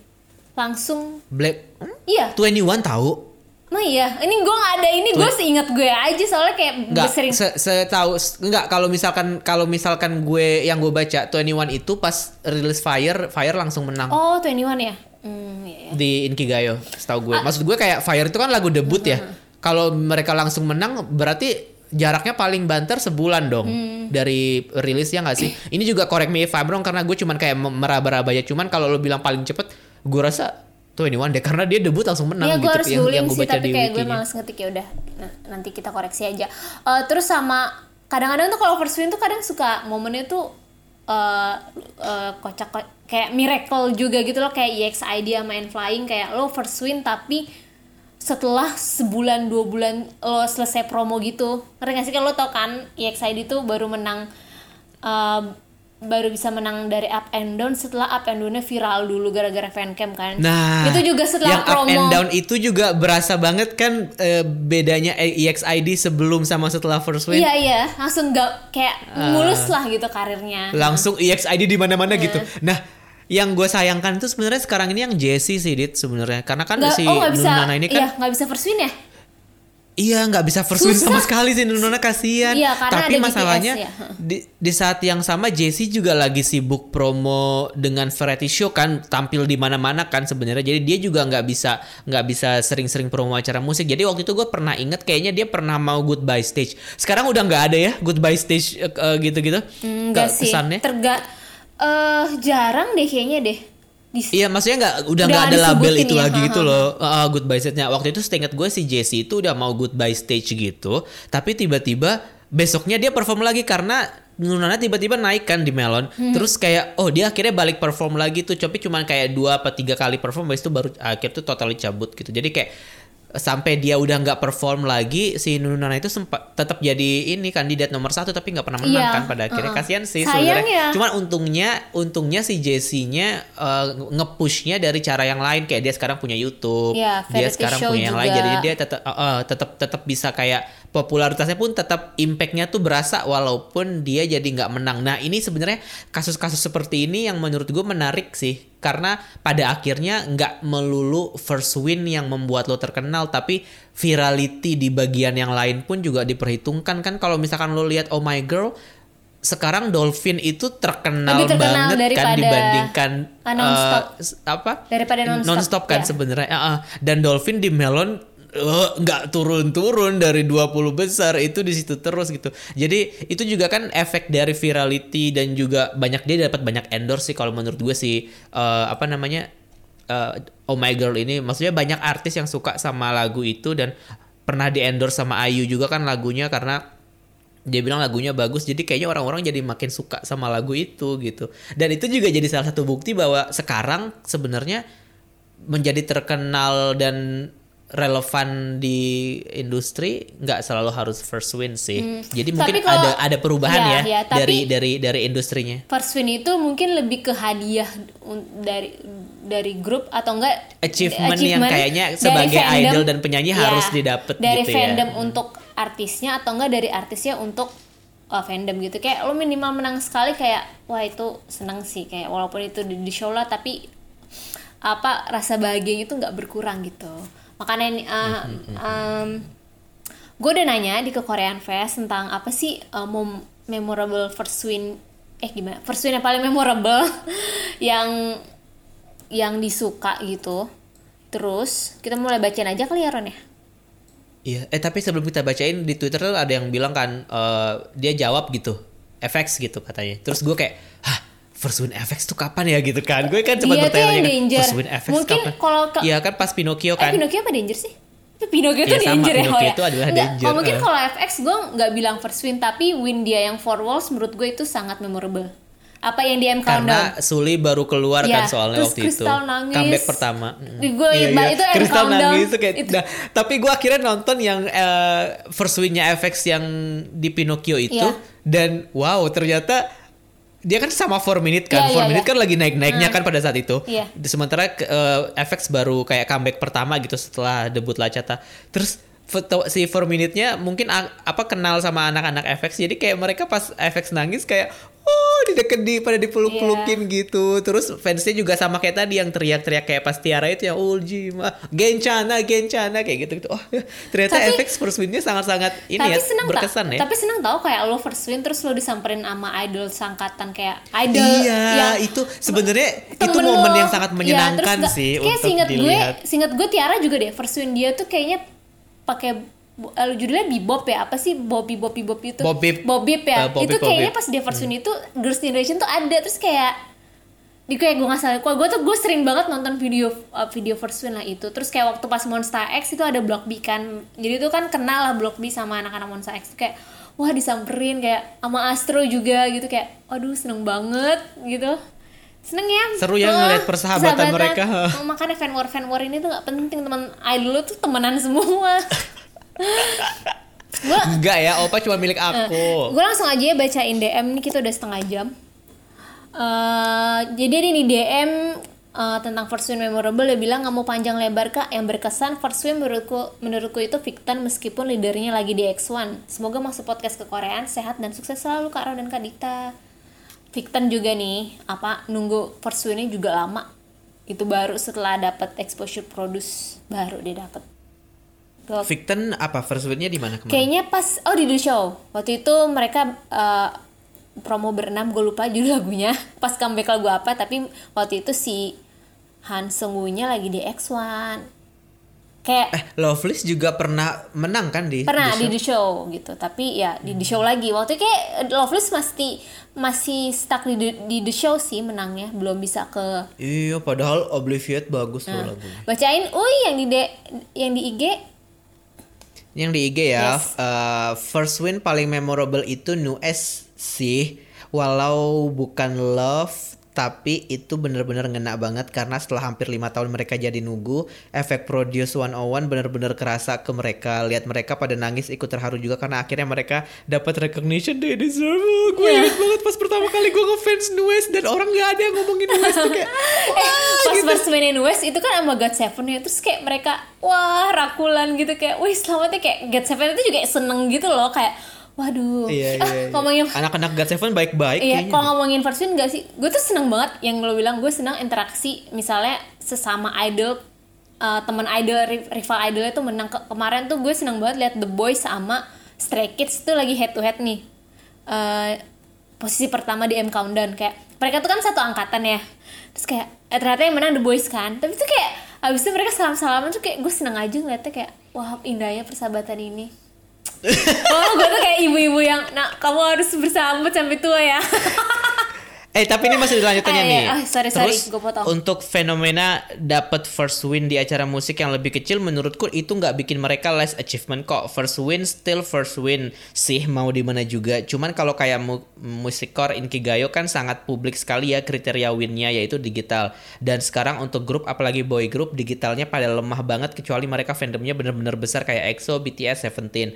Langsung Black hmm? iya. 21 tahu? Nah iya, ini gue nggak ada ini gue seingat gue aja soalnya kayak Enggak, gue sering se setahu enggak kalau misalkan kalau misalkan gue yang gue baca 21 itu pas rilis Fire, Fire langsung menang Oh 21 ya? Hmm, iya, iya. di Inkigayo, setahu gue. Ah. Maksud gue kayak Fire itu kan lagu debut ya. Hmm. Kalau mereka langsung menang berarti jaraknya paling banter sebulan dong Hmm. dari rilis ya nggak sih? Ini juga correct me if I'm wrong karena gue cuman kayak me- meraba-raba ya. Cuman kalau lo bilang paling cepet, gue rasa 21 deh karena dia debut langsung menang gue gitu harus yang, yang gue sih baca tapi di kayak gue males ngetik ya udah nah, nanti kita koreksi aja. Eh, terus sama kadang-kadang tuh kalau first win tuh kadang suka momennya tuh eh eh, kocak ko- kayak miracle juga gitu loh kayak EXID sama N Flying kayak lo first win tapi setelah sebulan dua bulan lo selesai promo gitu ngerti gak sih kan lo tau kan EXID tuh baru menang eh, baru bisa menang dari up and down setelah up and downnya viral dulu gara-gara fancam kan Nah, itu juga setelah yang promo up and down itu juga berasa banget kan eh, bedanya EXID sebelum sama setelah first win. Iya iya, langsung gak kayak Ah. mulus lah gitu karirnya. langsung EXID di mana-mana Iya. gitu. Nah, yang gue sayangkan itu sebenarnya sekarang ini yang Jesse sih dit sebenarnya karena kan Nggak- si oh nggak bisa, Nunana ini iya kan nggak bisa first win ya? iya nggak bisa first win sama sekali sih Nunana kasihan. Iya, Tapi BTS masalahnya ya. di, di saat yang sama Jesse juga lagi sibuk promo dengan variety show kan tampil di mana-mana kan sebenarnya. Jadi dia juga nggak bisa nggak bisa sering-sering promo acara musik. Jadi waktu itu gue pernah inget kayaknya dia pernah mau goodbye stage. Sekarang udah nggak ada ya goodbye stage eh, eh, gitu-gitu. Enggak Ke- sih. kesannya. Terga eh jarang deh kayaknya deh. Di Iya maksudnya nggak udah nggak ada label itu ya, lagi ha, gitu ha, loh. Uh, goodbye stage-nya waktu itu seingat gue si Jesse itu udah mau goodbye stage gitu tapi tiba-tiba besoknya dia perform lagi karena Nunana tiba-tiba naik kan di Melon. Hmm. terus kayak oh dia akhirnya balik perform lagi tuh. Tapi cuma kayak dua apa tiga kali perform habis itu baru akhir tuh totally cabut gitu. Jadi kayak sampai dia udah nggak perform lagi si Nunana itu sempat tetap jadi ini kandidat nomor satu tapi nggak pernah menang Iya, kan pada akhirnya uh-uh. kasihan sih sebenarnya ya. Cuman untungnya untungnya si Jesse-nya eh, nge-pushnya dari cara yang lain kayak dia sekarang punya YouTube, Iya, dia sekarang punya yang lain juga. jadi dia tetap eh, eh, tetap tetap bisa kayak popularitasnya pun tetap impactnya tuh berasa walaupun dia jadi nggak menang. Nah ini sebenarnya kasus-kasus seperti ini yang menurut gue menarik sih karena pada akhirnya nggak melulu first win yang membuat lo terkenal tapi virality di bagian yang lain pun juga diperhitungkan kan kalau misalkan lo lihat Oh My Girl sekarang Dolphin itu terkenal, Lebih terkenal banget kan dibandingkan nonstop. s- apa Daripada nonstop, kan ya. sebenarnya ah. dan Dolphin di Melon eh, nggak turun-turun dari 20 besar itu di situ terus gitu. Jadi itu juga kan efek dari virality dan juga banyak dia dapat banyak endorse sih kalau menurut gue sih. Eh, apa namanya? Eh, Oh My Girl ini maksudnya banyak artis yang suka sama lagu itu dan pernah di endorse sama Ayu juga kan lagunya karena dia bilang lagunya bagus. Jadi kayaknya orang-orang jadi makin suka sama lagu itu gitu. Dan itu juga jadi salah satu bukti bahwa sekarang sebenarnya menjadi terkenal dan relevan di industri nggak selalu harus first win sih. Jadi mungkin Hmm. Tapi kalau- ada ada perubahan Ya, ya, ya, tapi- dari dari dari industrinya. First win itu mungkin lebih ke hadiah dari dari grup atau enggak Achievement yang kayaknya sebagai idol dan penyanyi harus didapet dari gitu ya. fandom untuk artisnya atau enggak dari artisnya untuk uh, fandom gitu kayak lo minimal menang sekali kayak wah itu seneng sih kayak walaupun itu di, di show lah tapi apa rasa bahagianya itu nggak berkurang gitu makanya ini, uh, um, gue udah nanya di ke Korean Fest tentang apa sih uh, mom- memorable first win eh gimana? First win yang paling memorable yang yang disuka gitu. Terus kita mulai bacain aja kali ya Ron ya? Iya, eh tapi sebelum kita bacain di Twitter tuh ada yang bilang kan eh, dia jawab gitu, FX gitu katanya. Terus gue kayak, hah first win FX tuh kapan ya gitu kan? Gue kan cuma Dia tuh bertanya kan, first win FX Mungkin kapan? kalau ke- Iya kan pas Pinocchio eh kan? Pinocchio apa danger sih Pinocchio tuh Iya, sama, danger ya Pinocchio oh ya? itu adalah Nggak, danger, kalau mungkin eh. kalau FX gue nggak bilang first win tapi win dia yang four walls menurut gue itu sangat memorable apa yang di M Karena Countdown Suli baru keluar Iya, kan soalnya terus waktu Crystal itu. nangis. Comeback pertama. Mm. Gue ingat, itu M Crystal Countdown. nangis kayak, Itu- nah, tapi gue akhirnya nonton yang eh, first winnya FX yang di Pinocchio itu Iya. dan wow ternyata dia kan sama 4 minute kan, Iya, 4 iya, minute iya. kan lagi naik-naiknya kan pada saat itu. Iya. Sementara eh, FX baru kayak comeback pertama gitu setelah debut Lacata. Terus si 4 minute-nya mungkin apa kenal sama anak-anak FX jadi kayak mereka pas FX nangis kayak oh di deket di pada dipeluk-pelukin Iya. gitu. Terus fansnya juga sama kayak tadi yang teriak-teriak kayak pas Tiara itu yang Uljima, Gencana, Gencana kayak gitu gitu. Oh, ternyata Tapi- FX first win-nya sangat-sangat ini ya berkesan ya. tapi seneng tau kayak lo first win terus lo disamperin sama idol sangkatan kayak idol Iya, yang itu sebenarnya itu momen lo. yang sangat Ya, menyenangkan terus nggak- sih kayak untuk dilihat. gue seinget gue Tiara juga deh first win dia tuh kayaknya pakai uh, judulnya bebop ya? Apa sih Bobby Bobby Bobby itu? Bobip. Bobip ya? Uh, Bobip, itu kayaknya Bobip. pas dia first win itu Girls Generation tuh ada. Terus kayak di kayak gue nggak salah gue tuh gue sering banget nonton video uh, video first win lah itu. Terus kayak waktu pas Monster X itu ada Block B kan. Jadi itu kan kenal lah Block B sama anak-anak Monster X kayak wah disamperin kayak sama Astro juga gitu. Kayak aduh seneng banget gitu seneng ya. Seru ya ngeliat persahabatan mereka. Oh, makanya fan war fan war ini tuh gak penting teman. Idol lu tuh temenan semua. Gue Enggak ya, Opa cuma milik aku. gue langsung aja ya bacain DM nih kita udah setengah jam. Eh, jadi nih DM eh, tentang first win memorable dia bilang nggak mau panjang lebar kak. Yang berkesan first win menurutku menurutku itu Victon meskipun leadernya lagi di X1 semoga masuk podcast ke Koreaan sehat dan sukses selalu kak Ro dan kak Dita Victon juga nih apa nunggu first winnya juga lama. Itu baru setelah dapat exposure produce baru dia dapat Victon apa? First win-nya di mana kemarin? Kayaknya pas oh di The Show. Waktu itu mereka eh, promo berenam gue lupa judul lagunya. Pas comeback lagu apa tapi waktu itu si Han Seung Woo-nya lagi di X1 kayak Eh, Loveless juga pernah menang kan di pernah di di The Show gitu tapi ya di The Show lagi waktu itu kayak Loveless masih masih stuck di, The- di The Show sih menangnya belum bisa ke Iya, padahal Obliviate bagus Nah. lagunya. bacain ui yang di D- yang di IG Yang di IG ya, Yes. eh, first win paling memorable itu Nu S sih. Walau bukan love, tapi itu bener-bener ngena banget karena setelah hampir lima tahun mereka jadi nunggu, efek Produce 101 bener-bener kerasa ke mereka. Lihat mereka pada nangis ikut terharu juga karena akhirnya mereka dapat recognition they deserve. Oh, gue Iya. inget banget pas pertama kali gue ngefans Nues dan orang nggak ada yang ngomongin Nues tuh kayak eh, pas first win in West itu kan sama God Seven ya terus kayak mereka wah rakulan gitu kayak wih selamatnya kayak God Seven itu juga seneng gitu loh kayak waduh. Iya, iya, iya. ngomongin Anak-anak God Seven baik-baik Iya, kalau ngomongin first win gak sih? Gue tuh seneng banget yang lo bilang gue seneng interaksi misalnya sesama idol uh, teman idol ri- rival idolnya tuh menang. Ke- kemarin tuh gue seneng banget lihat The Boys sama Stray Kids tuh lagi head to head nih. Eh, posisi pertama di M Countdown. Kayak mereka tuh kan satu angkatan ya. Terus kayak eh, ternyata yang menang The Boys kan. Tapi tuh kayak abis itu mereka salam salaman tuh kayak gue seneng aja ngeliatnya kayak wah indahnya persahabatan ini oh gue tuh kayak ibu-ibu yang nah kamu harus bersama sampai tua ya Eh tapi ini masih dilanjutannya Ah, nih. Ah, sorry, sorry, Terus gua potong. untuk fenomena dapat first win di acara musik yang lebih kecil, menurutku itu nggak bikin mereka less achievement kok. First win still first win sih mau di mana juga. Cuman kalau kayak mu musikcore Inkigayo kan sangat publik sekali ya kriteria winnya yaitu digital. Dan sekarang untuk grup apalagi boy group digitalnya pada lemah banget kecuali mereka fandomnya bener-bener besar kayak EXO, BTS, Seventeen.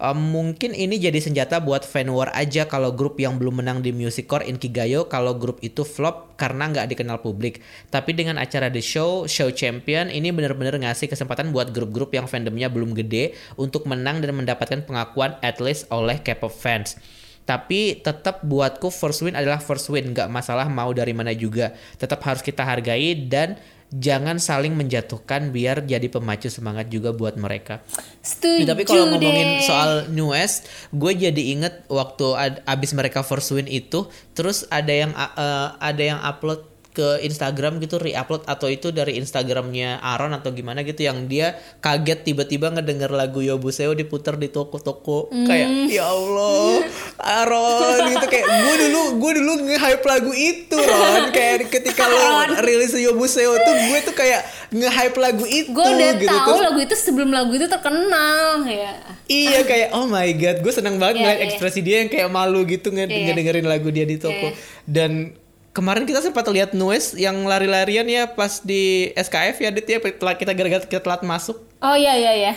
Um, mungkin ini jadi senjata buat fan war aja kalau grup yang belum menang di Music Core Inkigayo kalau grup itu flop karena nggak dikenal publik. Tapi dengan acara The Show, Show Champion ini bener-bener ngasih kesempatan buat grup-grup yang fandomnya belum gede untuk menang dan mendapatkan pengakuan at least oleh K-pop fans. Tapi tetap buatku first win adalah first win, nggak masalah mau dari mana juga. Tetap harus kita hargai dan jangan saling menjatuhkan biar jadi pemacu semangat juga buat mereka. Setuju tapi kalau ngomongin deh. soal New West, gue jadi inget waktu ad- abis mereka first win itu, terus ada yang uh, ada yang upload ke Instagram gitu, re-upload atau itu dari Instagramnya Aaron atau gimana gitu, yang dia kaget tiba-tiba ngedenger lagu Yobuseo diputar di toko-toko, kayak ya Allah, Aaron gitu kayak gue dulu gue dulu nge-hype lagu itu Ron, kayak ketika lo rilis Yobuseo tuh gue tuh kayak nge-hype lagu itu gue udah gitu tahu Terus- lagu itu sebelum lagu itu terkenal ya Iya kayak oh my god, gue seneng banget Iya, ngeliat iya. ekspresi dia yang kayak malu gitu nge- Iya. ngedengerin lagu dia di toko. Iya. Dan kemarin kita sempat lihat Nues yang lari-larian ya pas di SKF ya Dit ya kita gara-gara kita telat masuk. oh iya iya iya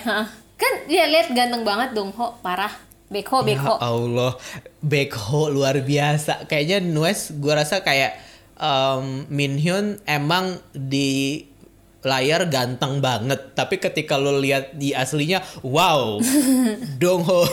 kan dia lihat ganteng banget dong ho. Parah. Beko Ya Beko Allah, Backho luar biasa. Kayaknya Nues gue rasa kayak um, Minhyun emang di layar ganteng banget, tapi ketika lo lihat di aslinya, wow, Dongho,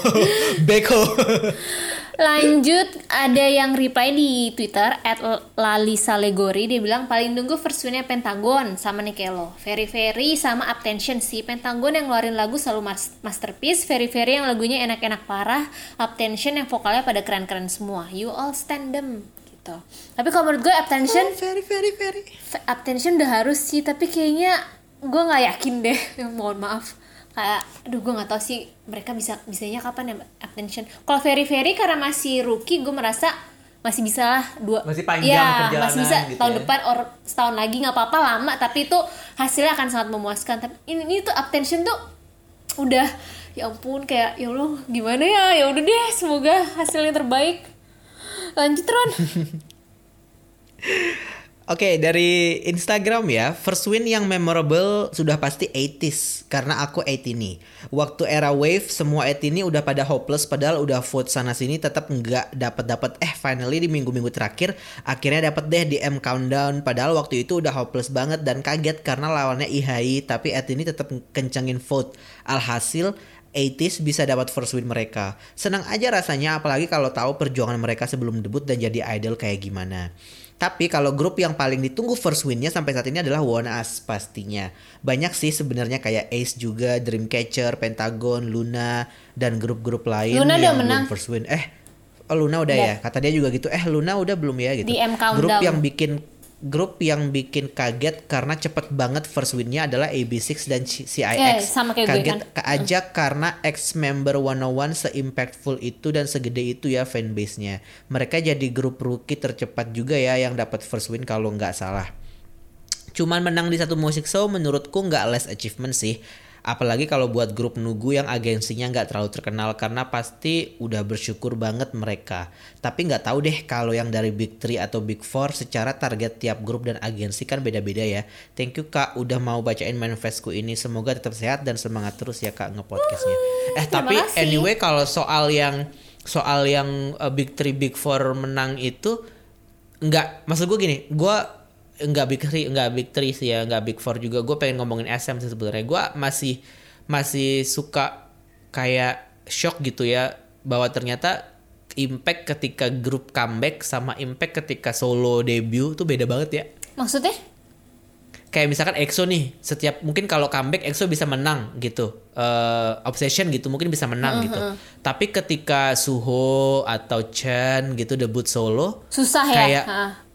Backho. Lanjut ada yang reply di Twitter at Lalisa Legori dia bilang paling nunggu first winnya Pentagon sama Nikelo. Very Very sama Uptension sih. Pentagon yang ngeluarin lagu selalu mas- masterpiece, Very Very yang lagunya enak-enak parah, Uptension yang vokalnya pada keren-keren semua. You all stand them gitu. Tapi kalau menurut gue Uptension very very very. Uptension udah harus sih, tapi kayaknya gue nggak yakin deh. Mohon maaf. Kayak, aduh gue nggak tahu sih mereka bisa bisanya kapan ya Uptension. Kalau Very Very karena masih rookie, gue merasa masih bisa lah dua Masih panjang ya, perjalanan masih bisa gitu tahun ya. depan or setahun lagi nggak apa-apa lama. Tapi itu hasilnya akan sangat memuaskan. Tapi ini, ini tuh Uptension tuh udah ya ampun kayak ya Allah gimana ya? Ya udah deh semoga hasilnya terbaik. Lanjut Ron Oke, dari Instagram ya, first win yang memorable sudah pasti 80s karena aku 80 nih. Waktu era wave semua 80 ini udah pada hopeless padahal udah vote sana sini tetap nggak dapat dapat eh finally di minggu-minggu terakhir akhirnya dapat deh di M countdown padahal waktu itu udah hopeless banget dan kaget karena lawannya IHI tapi 80 ini tetap kencengin vote. Alhasil 80s bisa dapat first win mereka. Senang aja rasanya apalagi kalau tahu perjuangan mereka sebelum debut dan jadi idol kayak gimana. Tapi kalau grup yang paling ditunggu first winnya sampai saat ini adalah One Us pastinya. Banyak sih sebenarnya kayak Ace juga, Dreamcatcher, Pentagon, Luna dan grup-grup lain Luna udah yang menang. belum first win. Eh, oh, Luna udah ya. Kata dia juga gitu. Eh, Luna udah belum ya gitu. Grup yang bikin grup yang bikin kaget karena cepet banget first winnya adalah AB6 dan CIX. Eh, sama kayak gue kaget kan. ke- aja karena ex member 101 se-impactful itu dan segede itu ya fanbase-nya. Mereka jadi grup rookie tercepat juga ya yang dapat first win kalau nggak salah. Cuman menang di satu musik show menurutku nggak less achievement sih. Apalagi kalau buat grup Nugu yang agensinya nggak terlalu terkenal karena pasti udah bersyukur banget mereka. Tapi nggak tahu deh kalau yang dari Big Three atau Big Four secara target tiap grup dan agensi kan beda-beda ya. Thank you kak udah mau bacain manifestku ini. Semoga tetap sehat dan semangat terus ya kak ngepodcastnya. Eh tapi anyway kalau soal yang soal yang uh, Big Three Big Four menang itu nggak maksud gue gini gue nggak big three nggak big three sih ya nggak big four juga. Gue pengen ngomongin SM sih sebenarnya. Gue masih masih suka kayak shock gitu ya bahwa ternyata impact ketika grup comeback sama impact ketika solo debut tuh beda banget ya. Maksudnya? Kayak misalkan EXO nih setiap mungkin kalau comeback EXO bisa menang gitu. Eh, Obsession gitu mungkin bisa menang gitu. Tapi ketika Suho atau Chen gitu debut solo susah ya? Kayak-.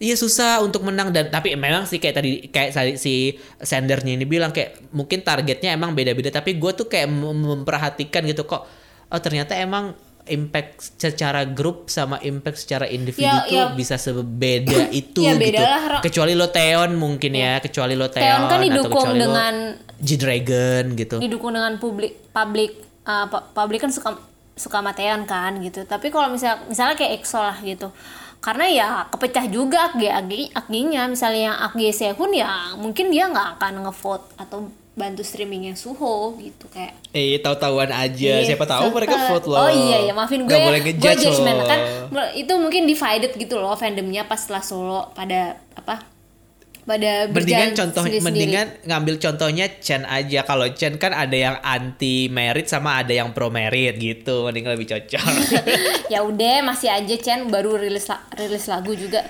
Iya susah untuk menang dan tapi memang sih kayak tadi kayak si sendernya ini bilang kayak mungkin targetnya emang beda-beda tapi gue tuh kayak mem- memperhatikan gitu kok oh ternyata emang impact secara grup sama impact secara individu Ya, tuh ya. bisa sebeda itu Ya, gitu. lah. Kecuali lo Teon mungkin ya, kecuali lo Teon, Teon kan didukung dengan G-Dragon gitu. didukung dengan publik publik uh, pu- publik kan suka suka Matean kan gitu tapi kalau misal misalnya kayak EXO lah gitu karena ya kepecah juga ag ag aginya misalnya yang ag Sehun ya mungkin dia nggak akan ngevote atau bantu streamingnya Suho gitu kayak Eh, tahu-tahuan aja. Iya, Siapa tahu mereka vote loh. Oh iya ya maafin gue. Gak boleh gue ngejudge judgement loh. kan itu mungkin divided gitu loh fandomnya pas setelah solo pada apa? Pada Mendingan contoh sendiri-sendiri. mendingan ngambil contohnya Chen aja. Kalau Chen kan ada yang anti merit sama ada yang pro merit gitu. Mending lebih cocok. ya udah masih aja Chen baru rilis la- rilis lagu juga.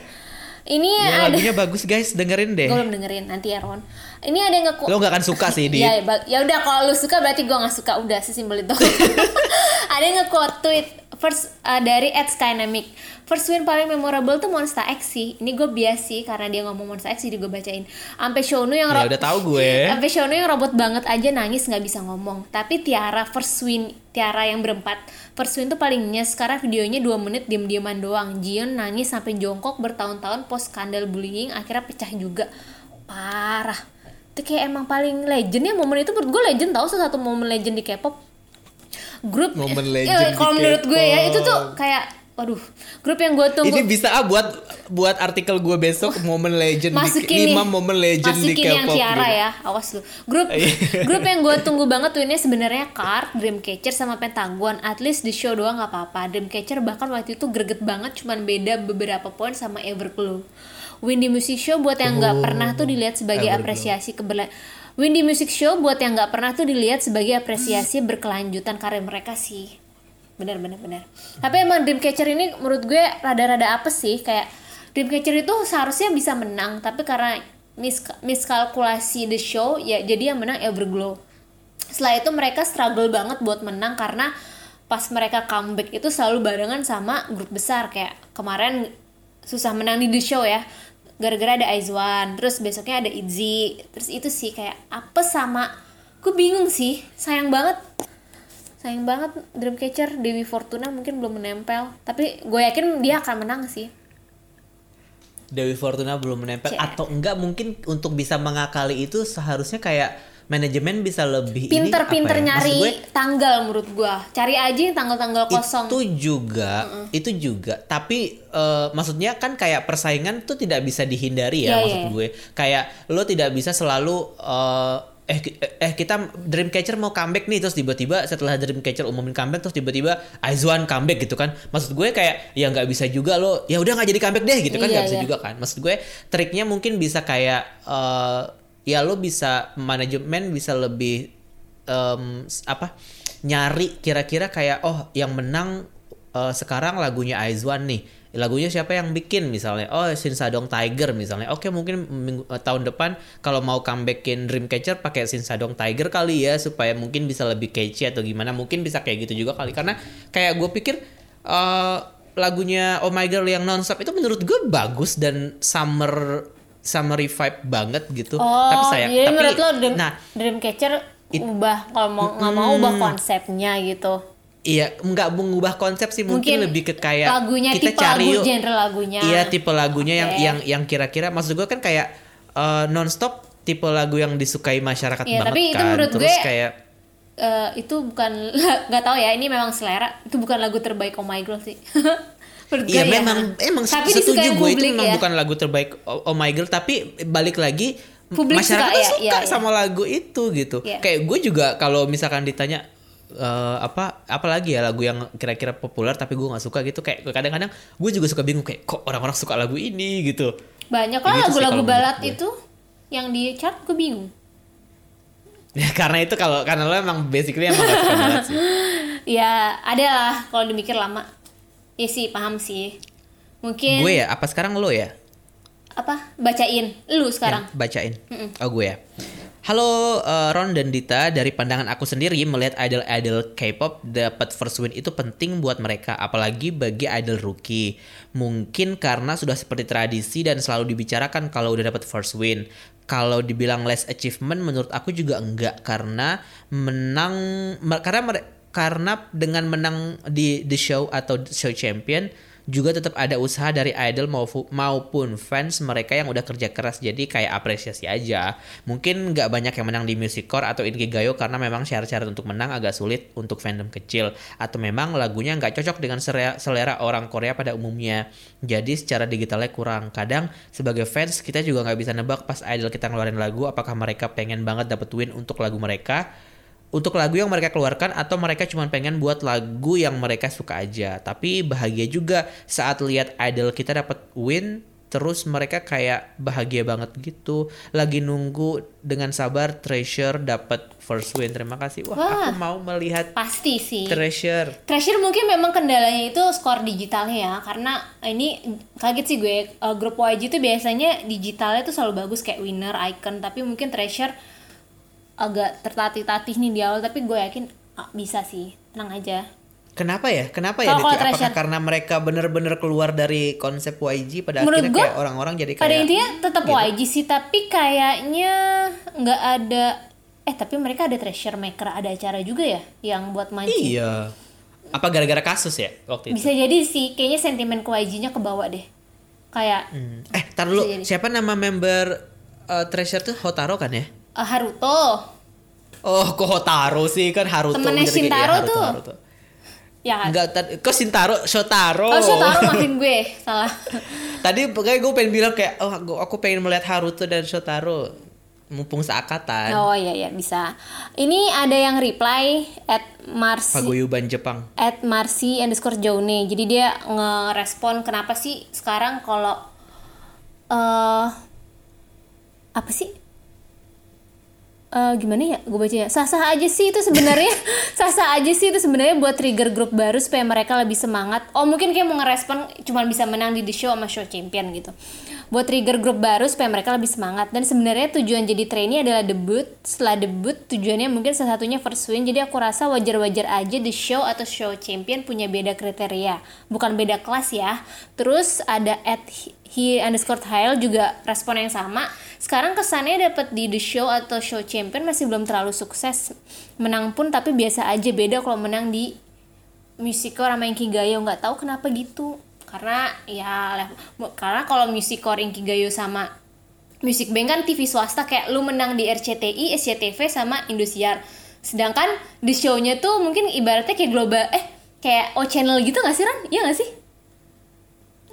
Ini ya, ada lagunya bagus guys, dengerin deh. gue belum dengerin nanti ya Ron. Ini ada yang nge Lo gak akan suka sih di. Ya, ba- ya udah kalau lu suka berarti gue nggak suka udah sesimpel itu. ada yang nge-quote tweet first uh, dari Ed Skynamic. First win paling memorable tuh Monster X sih. Ini gue bias sih karena dia ngomong Monster X jadi gue bacain. Ampe Shonu yang Ya udah tahu gue. Sampai Shonu yang robot banget aja nangis nggak bisa ngomong. Tapi Tiara first win, Tiara yang berempat, first win tuh paling nyes karena videonya 2 menit diem-dieman doang. Jion nangis sampai jongkok bertahun-tahun post skandal bullying akhirnya pecah juga. Parah. Itu kayak emang paling legend ya momen itu menurut gue legend tau salah satu momen legend di K-pop. Grup Momen ya, legend di kalau menurut gue ya itu tuh kayak waduh, grup yang gue tunggu Ini bisa ah buat buat artikel gue besok momen legend masukin di, 5 nih momen legend di masukin yang K-pop. Tiara gitu. ya awas lu grup Iya. grup yang gue tunggu banget tuh ini sebenarnya Card, Dreamcatcher sama Pentagon at least di show doang nggak apa-apa Dreamcatcher bahkan waktu itu greget banget cuman beda beberapa poin sama Everglow Windy Music Show buat yang nggak pernah tuh dilihat sebagai Everglow. apresiasi keberla Windy Music Show buat yang nggak pernah tuh dilihat sebagai apresiasi berkelanjutan karir mereka sih. Bener bener bener tapi emang Dreamcatcher ini menurut gue rada-rada apa sih. Kayak Dreamcatcher itu seharusnya bisa menang tapi karena mis miskalkulasi the show ya jadi yang menang Everglow. Setelah itu mereka struggle banget buat menang karena pas mereka comeback itu selalu barengan sama grup besar. Kayak kemarin susah menang di the show ya gara-gara ada Aizwan terus besoknya ada Itzy terus itu sih kayak apa sama? Gue bingung sih sayang banget. Sayang banget Dreamcatcher Dewi Fortuna mungkin belum menempel. Tapi gue yakin dia akan menang sih. Dewi Fortuna belum menempel Cek. atau enggak mungkin untuk bisa mengakali itu seharusnya kayak manajemen bisa lebih pinter-pinter ya? Nyari gue, tanggal menurut gue cari aja tanggal-tanggal kosong. itu juga itu juga. Tapi eh, maksudnya kan kayak persaingan tuh tidak bisa dihindari ya Iya, maksud iya. gue. Kayak lo tidak bisa selalu eh, eh eh kita Dreamcatcher mau comeback nih terus tiba-tiba setelah Dreamcatcher umumin comeback terus tiba-tiba Aizwan comeback gitu kan. Maksud gue kayak ya nggak bisa juga lo ya udah nggak jadi comeback deh gitu kan Iya, nggak bisa iya. juga kan. Maksud gue triknya mungkin bisa kayak eh, ya lo bisa manajemen bisa lebih s- apa nyari kira-kira kayak oh yang menang eh, sekarang lagunya Aizwan nih. Lagunya siapa yang bikin? Misalnya oh Sinsadong Tiger misalnya. Oke mungkin minggu, eh, tahun depan kalau mau comebackin Dreamcatcher pakai Sinsadong Tiger kali ya supaya mungkin bisa lebih catchy atau gimana. Mungkin bisa kayak gitu juga kali. Karena kayak gue pikir eh, lagunya Oh My Girl yang nonstop itu menurut gue bagus dan summer summer vibe banget gitu Oh, tapi saya jadi tapi menurut lo Dream, nah Dreamcatcher ubah kalau mau nggak mau ubah konsepnya gitu. Iya, nggak mengubah konsep sih mungkin, Mungkin lebih ke kayak lagunya, kita tipe cari lagu, genre lagunya. Iya, tipe lagunya yang Oke. yang yang kira-kira maksud gue kan kayak eh, nonstop tipe lagu yang disukai masyarakat Iya, banget tapi itu kan. menurut Terus gue- kayak Eh, itu bukan nggak tahu ya ini memang selera itu bukan lagu terbaik Oh My Girl sih Menurut Iya ya. memang emang tapi setuju gue itu memang ya. bukan lagu terbaik Oh, Oh My Girl tapi balik lagi Publik masyarakat suka ya, suka iya, iya. sama lagu itu gitu. Iya. Kayak gue juga kalau misalkan ditanya eh, apa apa lagi ya lagu yang kira-kira populer tapi gue nggak suka gitu kayak kadang-kadang gue juga suka bingung kayak kok orang-orang suka lagu ini gitu. banyak lah gitu lagu-lagu gue. itu yang di chart gue bingung Ya karena itu kalau karena lo emang basically emang gak suka banget sih. ya ada lah kalau dimikir lama ya sih paham sih mungkin Gue ya apa sekarang lo ya? apa bacain lu sekarang Ya, bacain. Oh gue ya. Halo eh, Ron dan Dita, dari pandangan aku sendiri melihat idol-idol K-pop dapat first win itu penting buat mereka, apalagi bagi idol rookie. Mungkin karena sudah seperti tradisi dan selalu dibicarakan kalau udah dapat first win. Kalau dibilang less achievement menurut aku juga enggak karena menang me- karena mere- karena dengan menang di the show atau show champion juga tetap ada usaha dari idol maupun fans mereka yang udah kerja keras. Jadi kayak apresiasi aja. Mungkin nggak banyak yang menang di music core atau Inkigayo karena memang syarat-syarat untuk menang agak sulit untuk fandom kecil. Atau memang lagunya nggak cocok dengan selera orang Korea pada umumnya. Jadi secara digitalnya kurang. Kadang sebagai fans kita juga nggak bisa nebak pas idol kita ngeluarin lagu apakah mereka pengen banget dapet win untuk lagu mereka untuk lagu yang mereka keluarkan atau mereka cuma pengen buat lagu yang mereka suka aja. Tapi bahagia juga saat lihat idol kita dapat win terus mereka kayak bahagia banget gitu. Lagi nunggu dengan sabar Treasure dapat first win. Terima kasih. Wah, Wah. aku mau melihat Pasti sih. Treasure. Treasure mungkin memang kendalanya itu skor digitalnya ya karena ini kaget sih gue uh, grup YG itu biasanya digitalnya tuh selalu bagus kayak winner, icon tapi mungkin Treasure agak tertatih-tatih nih di awal tapi gue yakin ah, bisa sih tenang aja Kenapa ya? Kenapa ya? Kalau-? Apakah Treasure. karena mereka bener-bener keluar dari konsep YG pada Menurut akhirnya gua, kayak orang-orang jadi kayak pada intinya tetap gitu. YG sih tapi kayaknya nggak ada eh tapi mereka ada Treasure Maker ada acara juga ya yang buat mancing Iya. Apa gara-gara kasus ya waktu itu? bisa jadi sih kayaknya sentimen ke YG-nya kebawa deh kayak Hmm. Eh, tar dulu. Jadi. Siapa nama member uh, Treasure tuh Hotaro kan ya? Uh, Haruto Oh, kok Hotaro sih kan Haruto. Temennya ya, Shintaro tuh. Haruto. ya kan Enggak, kok Shintaro? Shotaro. oh Shotaro maafin gue salah Tadi pokoknya gue pengen bilang kayak, oh aku, aku pengen melihat Haruto dan Shotaro. Mumpung seakatan. Oh iya ya bisa. Ini ada yang reply at Marcy Paguyuban Jepang. at Marcy underscore Jone. Jadi dia ngerespon kenapa sih sekarang kalau eh apa sih? Eh gimana ya? Gue baca ya. Sah-sah aja sih itu sebenarnya. Sah-sah aja sih itu sebenarnya buat trigger grup baru supaya mereka lebih semangat. Oh mungkin kayak mau ngerespon cuma bisa menang di the show sama show champion gitu. Buat trigger grup baru supaya mereka lebih semangat. Dan sebenarnya tujuan jadi trainee adalah debut. Setelah debut tujuannya mungkin salah satunya first win. Jadi aku rasa wajar-wajar aja the show atau show champion punya beda kriteria. Bukan beda kelas ya. Terus ada at he underscore Hail juga respon yang sama. Sekarang kesannya dapat di the show atau show champion masih belum terlalu sukses. Menang pun tapi biasa aja beda kalau menang di Musicore sama Inkigayo nggak tahu kenapa gitu. Karena ya karena kalau Musicore Inkigayo sama Music Bank kan TV swasta kayak lu menang di RCTI, SCTV sama Indosiar. Sedangkan di show-nya tuh mungkin ibaratnya kayak global eh kayak O channel gitu gak sih Ran? Iya gak sih?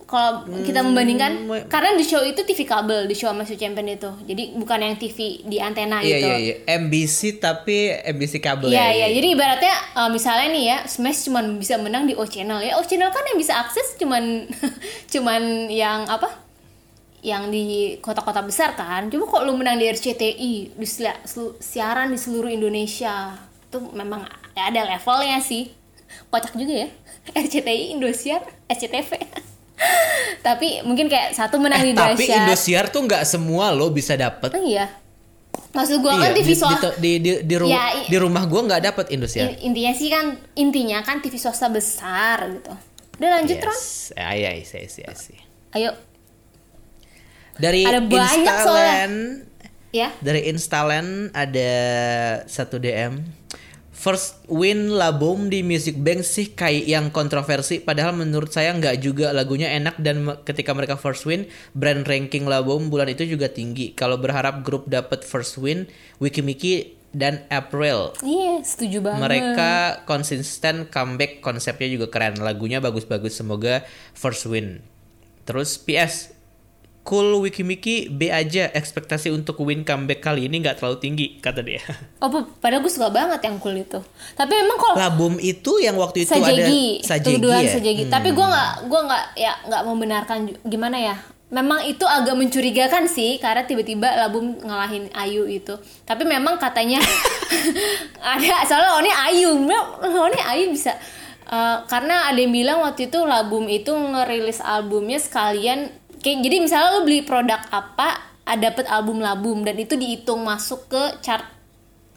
Kalau kita membandingkan Hmm, karena di show itu TV kabel di show show champion itu jadi bukan yang TV di antena Iya, gitu iya, iya. MBC tapi MBC kabel Iya, ya. iya. Jadi ibaratnya uh, misalnya nih ya, Smash cuman bisa menang di O Channel ya. O Channel kan yang bisa akses cuman cuman yang apa? Yang di kota-kota besar kan. Coba kok lu menang di RCTI, di siaran di seluruh Indonesia. Itu memang ya ada levelnya sih. Kocak juga ya. RCTI, Indosiar, SCTV. Tapi mungkin kayak satu menang Eh, di tapi Dahsyat. Indosiar tuh nggak semua lo bisa dapet. Oh iya. Maksud gua kan Iya, TV di, swasta di, di, di, ru- Ya, di rumah gua nggak dapet Indosiar. In- intinya sih kan intinya kan TV swasta besar gitu. Udah lanjut. Yes. Iya, iya, iya. Ayo Dari Ada banyak ya. dari Instalen ada satu DM. First win Labom di Music Bank sih kayak yang kontroversi. Padahal menurut saya nggak juga. Lagunya enak dan ketika mereka first win brand ranking Labom bulan itu juga tinggi. Kalau berharap grup dapat first win Wikimiki dan April. Iya, setuju banget. mereka konsisten comeback konsepnya juga keren. Lagunya bagus-bagus semoga first win. Terus PS cool Wikimiki B aja ekspektasi untuk win comeback kali ini nggak terlalu tinggi kata dia Oh, pa- padahal gue suka banget yang cool itu. Tapi emang kalau Labum itu yang waktu itu sajegi, ada sajegi tuduhan ya sajegi. Tapi gue nggak, gue nggak, ya nggak membenarkan gimana ya. Memang itu agak mencurigakan sih, karena tiba-tiba Labum ngalahin Ayu itu. Tapi memang katanya ada, soalnya Oni Ayu, Oni Ayu bisa. Eh, karena ada yang bilang waktu itu Labum itu ngerilis albumnya sekalian, kayak jadi misalnya lo beli produk apa, ada dapet album Labum dan itu dihitung masuk ke chart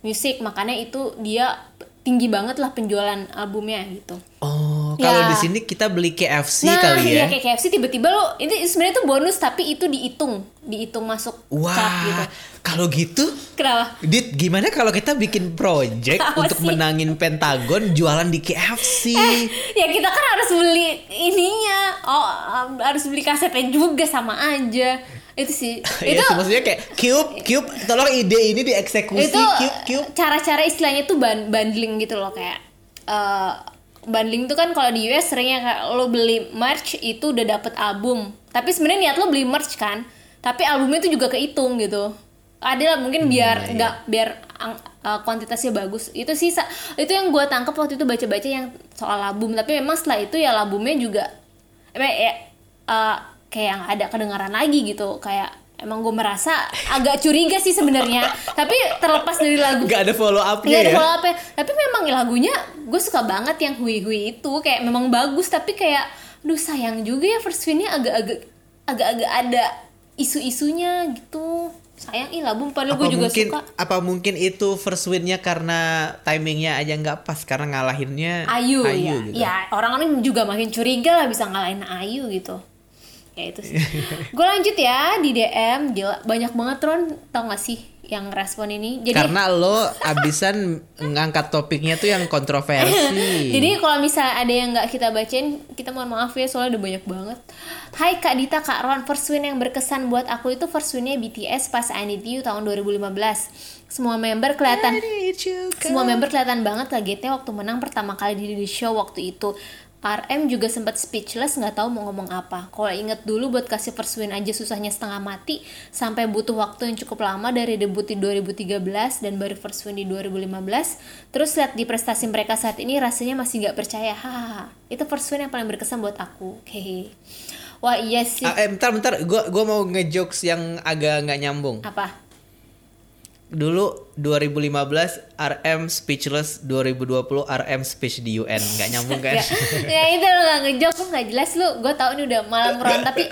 musik, makanya itu dia tinggi banget lah penjualan albumnya gitu. oh kalau Ya. di sini kita beli KFC nah, kali ya. iya kayak KFC tiba-tiba lo itu sebenarnya itu bonus tapi itu dihitung, dihitung masuk Wah, cap gitu. kalau gitu Kenapa? Dit, gimana kalau kita bikin project Apa untuk sih? menangin Pentagon jualan di KFC? ya kita kan harus beli ininya oh um, harus beli kasetnya juga sama aja itu sih Iya itu sih, maksudnya kayak Cube, Cube, tolong ide ini dieksekusi itu Cube, Cube. cara-cara istilahnya tuh bundling gitu loh kayak eh, bundling tuh kan kalau di US seringnya kayak lo beli merch itu udah dapet album. Tapi sebenarnya niat lo beli merch kan? Tapi albumnya itu juga kehitung gitu. Ada lah mungkin Hmm, biar iya. nggak biar ang- eh, kuantitasnya bagus. Itu sih itu yang gue tangkap waktu itu baca-baca yang soal album. Tapi memang setelah itu ya albumnya juga emang ya eh, kayak nggak ada kedengaran lagi gitu. Kayak emang gue merasa agak curiga sih sebenarnya tapi terlepas dari lagu Gak ada follow up-nya Iya ada ya? follow up Tapi memang lagunya gue suka banget yang hui hui itu kayak memang bagus tapi kayak duh sayang juga ya first winnya agak-agak agak-agak ada isu-isunya gitu. Sayang ih lagu padahal gue juga mungkin suka. apa mungkin itu first win-nya karena timingnya aja nggak pas karena ngalahinnya Ayu, ya. gitu. Ya, orang-orang juga makin curiga lah bisa ngalahin Ayu gitu. Ya itu sih. gue lanjut ya di DM gila banyak banget Ron tau gak sih yang respon ini. Jadi Karena lo abisan ngangkat topiknya tuh yang kontroversi. Jadi kalau misalnya ada yang nggak kita bacain, kita mohon maaf ya soalnya udah banyak banget. Hai Kak Dita, Kak Ron, first win yang berkesan buat aku itu first winnya BTS pas I Need You tahun 2015. Semua member kelihatan semua member kelihatan banget kagetnya waktu menang pertama kali di The Show waktu itu. RM juga sempat speechless nggak tahu mau ngomong apa. Kalau inget dulu buat kasih first win aja susahnya setengah mati sampai butuh waktu yang cukup lama dari debut di 2013 dan baru first win di 2015. Terus lihat di prestasi mereka saat ini rasanya masih nggak percaya. Hahaha. Itu first win yang paling berkesan buat aku. Hehe. Wah iya sih. Ah, eh, bentar bentar, gua gua mau ngejokes yang agak nggak nyambung. Apa? Dulu 2015 RM speechless, 2020 RM speech di UN, nggak nyambung kan? ya, ya itu lo gak ngejok lo gak jelas lu. Gue tau ini udah malam ron tapi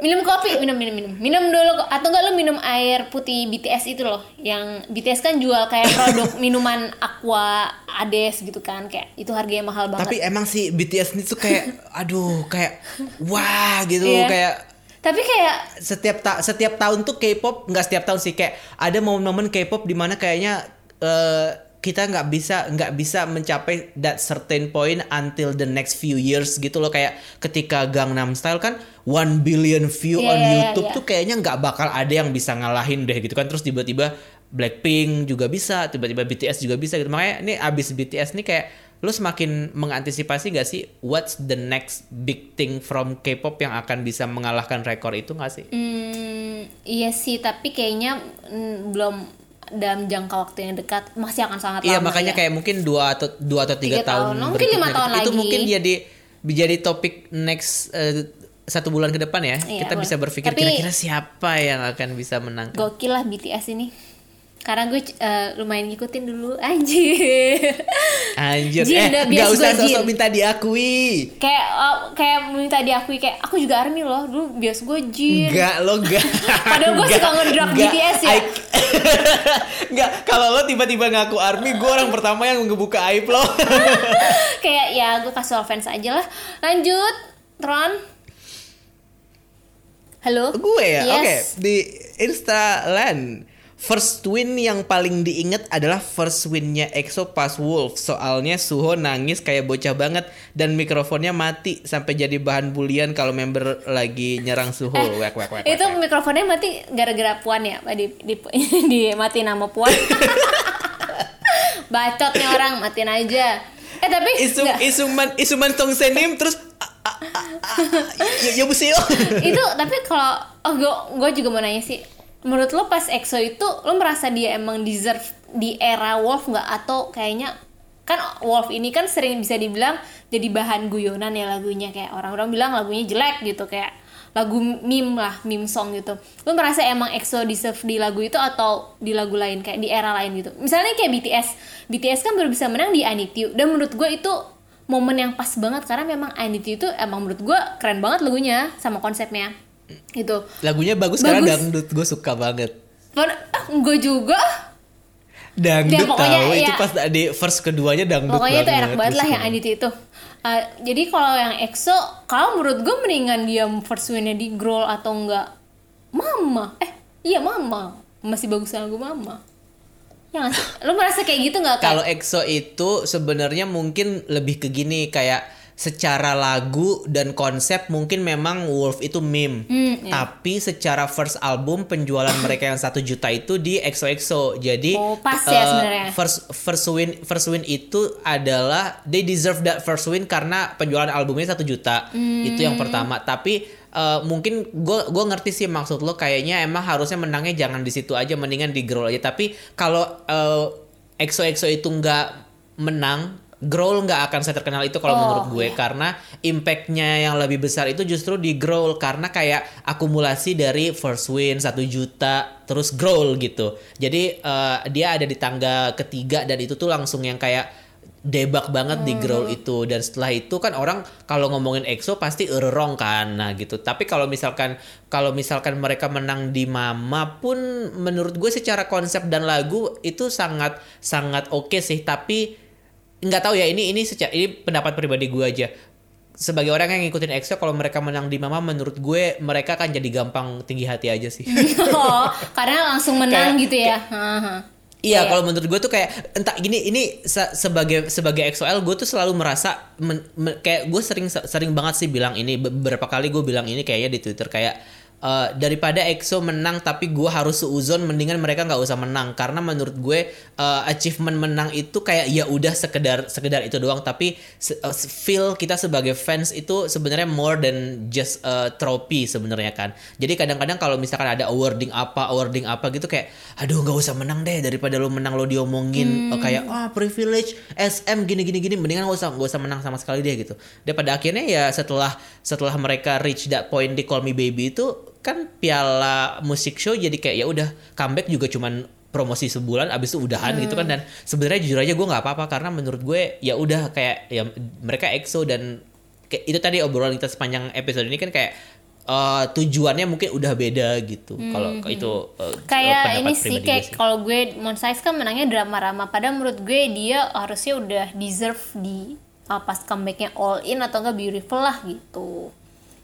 minum kopi minum minum minum. Minum dulu atau enggak lu minum air putih BTS itu loh yang BTS kan jual kayak produk minuman aqua ades gitu kan kayak itu harganya mahal banget. Tapi emang sih BTS ini tuh kayak, aduh kayak wah gitu. Iya. kayak tapi kayak setiap ta setiap tahun tuh K-pop nggak setiap tahun sih. Kayak ada momen-momen K-pop di mana kayaknya eh, kita nggak bisa nggak bisa mencapai that certain point until the next few years gitu loh. Kayak ketika Gangnam Style kan 1 billion view Iya, on iya, YouTube iya. tuh kayaknya nggak bakal ada yang bisa ngalahin deh gitu kan. Terus tiba-tiba Blackpink juga bisa tiba-tiba BTS juga bisa gitu. Makanya ini abis BTS nih kayak lu semakin mengantisipasi gak sih what's the next big thing from K-pop yang akan bisa mengalahkan rekor itu gak sih? hmm, iya sih tapi kayaknya mm, belum dalam jangka waktu yang dekat masih akan sangat Iya lama makanya ya. kayak mungkin dua atau dua atau tiga, Tiga tahun. tahun, Mungkin lima berikutnya tahun gitu. Itu lagi. mungkin jadi jadi topik next eh, satu bulan ke depan ya. Iya, Kita boleh. bisa berpikir kira-kira siapa yang akan bisa menang. gokil lah BTS ini karena gue eh, lumayan ngikutin dulu. Anjir. Anjir, Jin, eh nggak usah sosok minta diakui. kayak oh, kayak minta diakui kayak aku juga army loh dulu bias gue jin. Enggak lo enggak. Padahal gue suka ngedrag BTS ya. Enggak, kalau lo tiba-tiba ngaku army, gue orang pertama yang ngebuka aib lo. kayak ya gue kasih offense aja lah. Lanjut Tron halo? Gue ya, Yes. oke di Instaland First win yang paling diinget adalah first winnya EXO pas Wolf. Soalnya Suho nangis kayak bocah banget dan mikrofonnya mati sampai jadi bahan bulian kalau member lagi nyerang Suho. wek, wek, wek, itu wek, mikrofonnya mati gara-gara puan ya di di, di mati nama puan bacot nih orang matiin aja eh tapi Isu nggak. isuman isuman tong senim terus ya, ya itu tapi kalau oh gue gue juga mau nanya sih menurut lo pas EXO itu lo merasa dia emang deserve di era Wolf nggak? Atau kayaknya kan Wolf ini kan sering bisa dibilang jadi bahan guyonan ya lagunya. Kayak orang-orang bilang lagunya jelek gitu kayak lagu meme lah meme song gitu. Lo merasa emang EXO deserve di lagu itu atau di lagu lain kayak di era lain gitu? Misalnya kayak BTS BTS kan baru bisa menang di You dan menurut gue itu momen yang pas banget karena memang You itu emang menurut gue keren banget lagunya sama konsepnya gitu Lagunya bagus, karena Bagus. dangdut gue suka banget. gue juga dangdut Ya, pokoknya tahu itu ya- pas di first keduanya dangdut Pokoknya itu enak banget lah yang Adit itu. Uh, jadi kalau yang EXO, kalau menurut gue mendingan dia first winnya di Growl atau enggak Mama. Eh, iya Mama. Masih bagus lagu Mama. Ya? Lu merasa kayak gitu nggak Kalau? EXO itu sebenarnya mungkin lebih ke gini kayak secara lagu dan konsep mungkin memang Wolf itu meme. Hmm, iya. Tapi secara first album penjualan mereka yang satu juta itu di EXO-EXO. Jadi Oh, pas ya sebenarnya. First first win first win itu adalah they deserve that first win karena penjualan albumnya satu juta. Itu yang pertama. Tapi eh, mungkin gue gue ngerti sih maksud lo kayaknya emang harusnya menangnya jangan di situ aja mendingan di Growl aja. Tapi kalau eh, EXO EXO itu nggak menang Growl nggak akan saya terkenal itu kalau Oh, menurut gue. iya. karena impactnya yang lebih besar itu justru di Growl. Karena kayak akumulasi dari first win 1 juta terus Growl gitu. Jadi eh, dia ada di tangga ketiga dan itu tuh langsung yang kayak debak banget di Growl itu. Dan setelah itu kan orang kalau ngomongin EXO pasti errong kan. Nah gitu. Tapi kalau misalkan kalau misalkan mereka menang di Mama pun menurut gue secara konsep dan lagu itu sangat sangat oke sih. Tapi nggak tahu ya ini ini secara ini pendapat pribadi gue aja sebagai orang yang ngikutin EXO kalau mereka menang di Mama menurut gue mereka akan jadi gampang tinggi hati aja sih oh, karena langsung menang Kayak- gitu ya. Haha. Iya, Kayak- kalau menurut gue tuh kayak entah gini ini se- sebagai sebagai EXO-L gue tuh selalu merasa men- men- kayak gue sering sering banget sih bilang ini beberapa kali gue bilang ini kayaknya di Twitter kayak eh, daripada EXO menang tapi gue harus seuzon mendingan mereka nggak usah menang. Karena menurut gue eh, achievement menang itu kayak ya udah sekedar sekedar itu doang. Tapi se- eh, feel kita sebagai fans itu sebenarnya more than just a trophy sebenarnya kan. Jadi kadang-kadang kalau misalkan ada awarding apa awarding apa gitu kayak aduh nggak usah menang deh daripada lo menang lo diomongin. Eh, kayak ah privilege SM gini gini gini. Mendingan nggak usah nggak usah menang sama sekali deh gitu. Dan pada akhirnya ya setelah setelah mereka reach that point di Call Me Baby itu kan piala musik show jadi kayak ya udah comeback juga cuman promosi sebulan abis itu udahan gitu kan. Dan sebenarnya jujur aja gue nggak apa-apa karena menurut gue ya udah kayak ya mereka EXO dan kayak itu tadi obrolan kita sepanjang episode ini kan kayak eh, tujuannya mungkin udah beda gitu. Kalau itu eh, kayak ini sih kayak kalau gue Monsize kan menangnya drama-rama. Padahal menurut gue dia harusnya udah deserve di uh, pas comebacknya all in atau enggak beautiful lah gitu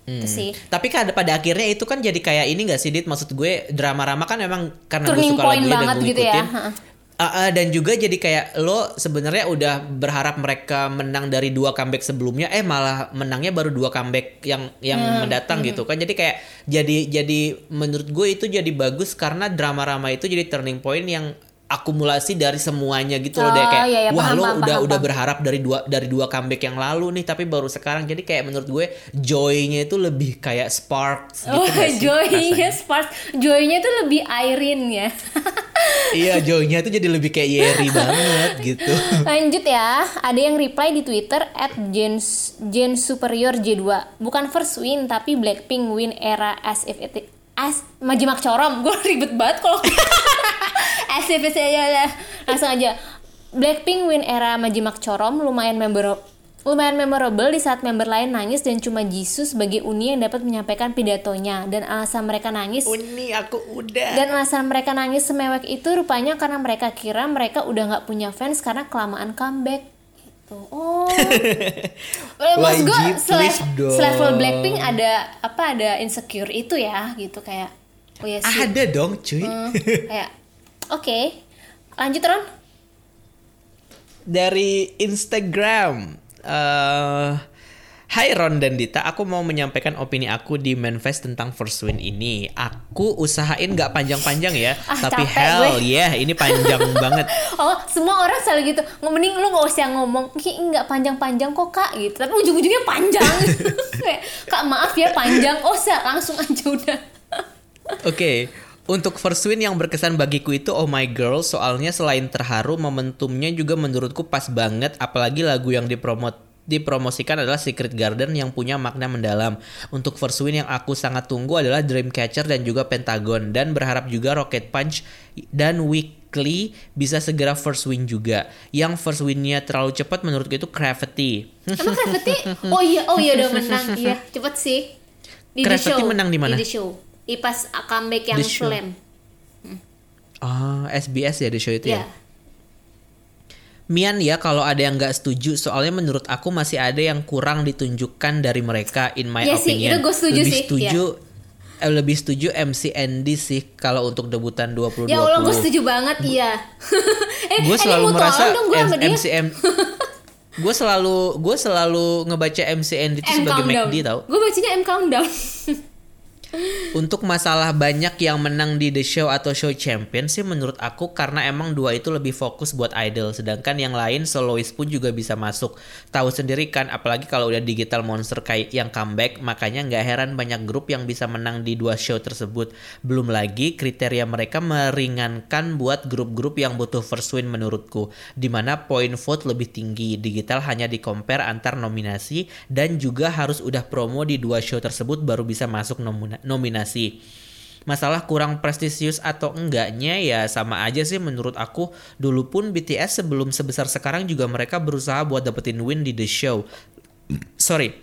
itu sih Tapi kan pada akhirnya itu kan jadi kayak ini gak sih Dit? Maksud gue drama-rama kan emang karena gue Turning suka point lagunya dan gue gitu ya. ngikutin. Heeh. Ah, ah, dan juga jadi kayak lo sebenarnya udah berharap mereka menang dari dua comeback sebelumnya eh malah menangnya baru dua comeback yang yang Hmm, mendatang gitu kan jadi kayak jadi jadi menurut gue itu jadi bagus karena drama-rama itu jadi turning point yang akumulasi dari semuanya gitu loh Oh, deh kayak iya, iya, wah paham, lo paham, udah paham, udah berharap dari dua dari dua comeback yang lalu nih tapi baru sekarang. Jadi kayak menurut gue joy-nya itu lebih kayak sparks gitu Oh, joy-nya spark, joy-nya tuh lebih Irene ya. iya joy-nya itu jadi lebih kayak Yeri banget gitu. Lanjut ya, ada yang reply di Twitter at Gen, Gen Superior J2. Bukan first win, tapi Blackpink win era as if it as Majimak Corom. Gue ribet banget kalau as if it aja lah. Langsung aja. Blackpink win era Majimak Corom lumayan member lumayan memorable di saat member lain nangis dan cuma Jisoo sebagai Uni yang dapat menyampaikan pidatonya dan alasan mereka nangis Uni aku udah dan alasan mereka nangis semewek itu rupanya karena mereka kira mereka udah nggak punya fans karena kelamaan comeback. Gitu. Oh. Maksud gue dong. selevel Blackpink ada apa ada insecure itu ya gitu kayak oh ya ada dong cuy Hmm, kayak oke. Lanjut Ron. dari Instagram Hai Ron dan Dita, aku mau menyampaikan opini aku di Manfest tentang First Win ini. Aku usahain nggak panjang-panjang ya, Ah, tapi hell gue. yeah, ini panjang banget. Oh, semua orang selalu gitu. Mending lu gak usah ngomong, "Ki, nggak panjang-panjang kok kak gitu. Tapi ujung-ujungnya panjang. Kayak, kak maaf ya panjang. Oh, langsung aja udah. Oke, untuk first win yang berkesan bagiku itu Oh My Girl, soalnya selain terharu, momentumnya juga menurutku pas banget, apalagi lagu yang dipromot dipromosikan adalah Secret Garden yang punya makna mendalam. Untuk first win yang aku sangat tunggu adalah Dreamcatcher dan juga Pentagon dan berharap juga Rocket Punch dan Weekly bisa segera first win juga. Yang first winnya terlalu cepat menurutku itu Gravity. Emang Gravity? Oh iya, oh iya udah menang. Iya, cepet sih. Di The Gravity Show. menang di mana? Di The Show. Di pas comeback yang The Show. slam. Ah, SBS ya di show itu ya. Iya. Mian ya kalau ada yang nggak setuju soalnya menurut aku masih ada yang kurang ditunjukkan dari mereka in my sih, opinion. itu gue setuju lebih sih, setuju eh, lebih setuju MC Andy sih kalau untuk debutan 2020. Ya Allah gue setuju banget iya. eh, gue selalu merasa dong gue selalu gue selalu ngebaca MC Andy itu sebagai. McD tau Gue bacanya M countdown. untuk masalah banyak yang menang di The Show atau Show Champion sih menurut aku karena emang dua itu lebih fokus buat idol. Sedangkan yang lain soloist pun juga bisa masuk. Tahu sendiri kan apalagi kalau udah digital monster kayak yang comeback makanya nggak heran banyak grup yang bisa menang di dua show tersebut. Belum lagi kriteria mereka meringankan buat grup-grup yang butuh first win menurutku di mana poin vote lebih tinggi. Digital hanya di compare antar nominasi dan juga harus udah promo di dua show tersebut baru bisa masuk nomina- nominasi Masalah kurang prestisius atau enggaknya ya sama aja sih menurut aku. Dulu pun BTS sebelum sebesar sekarang juga mereka berusaha buat dapetin win di the show. Sorry.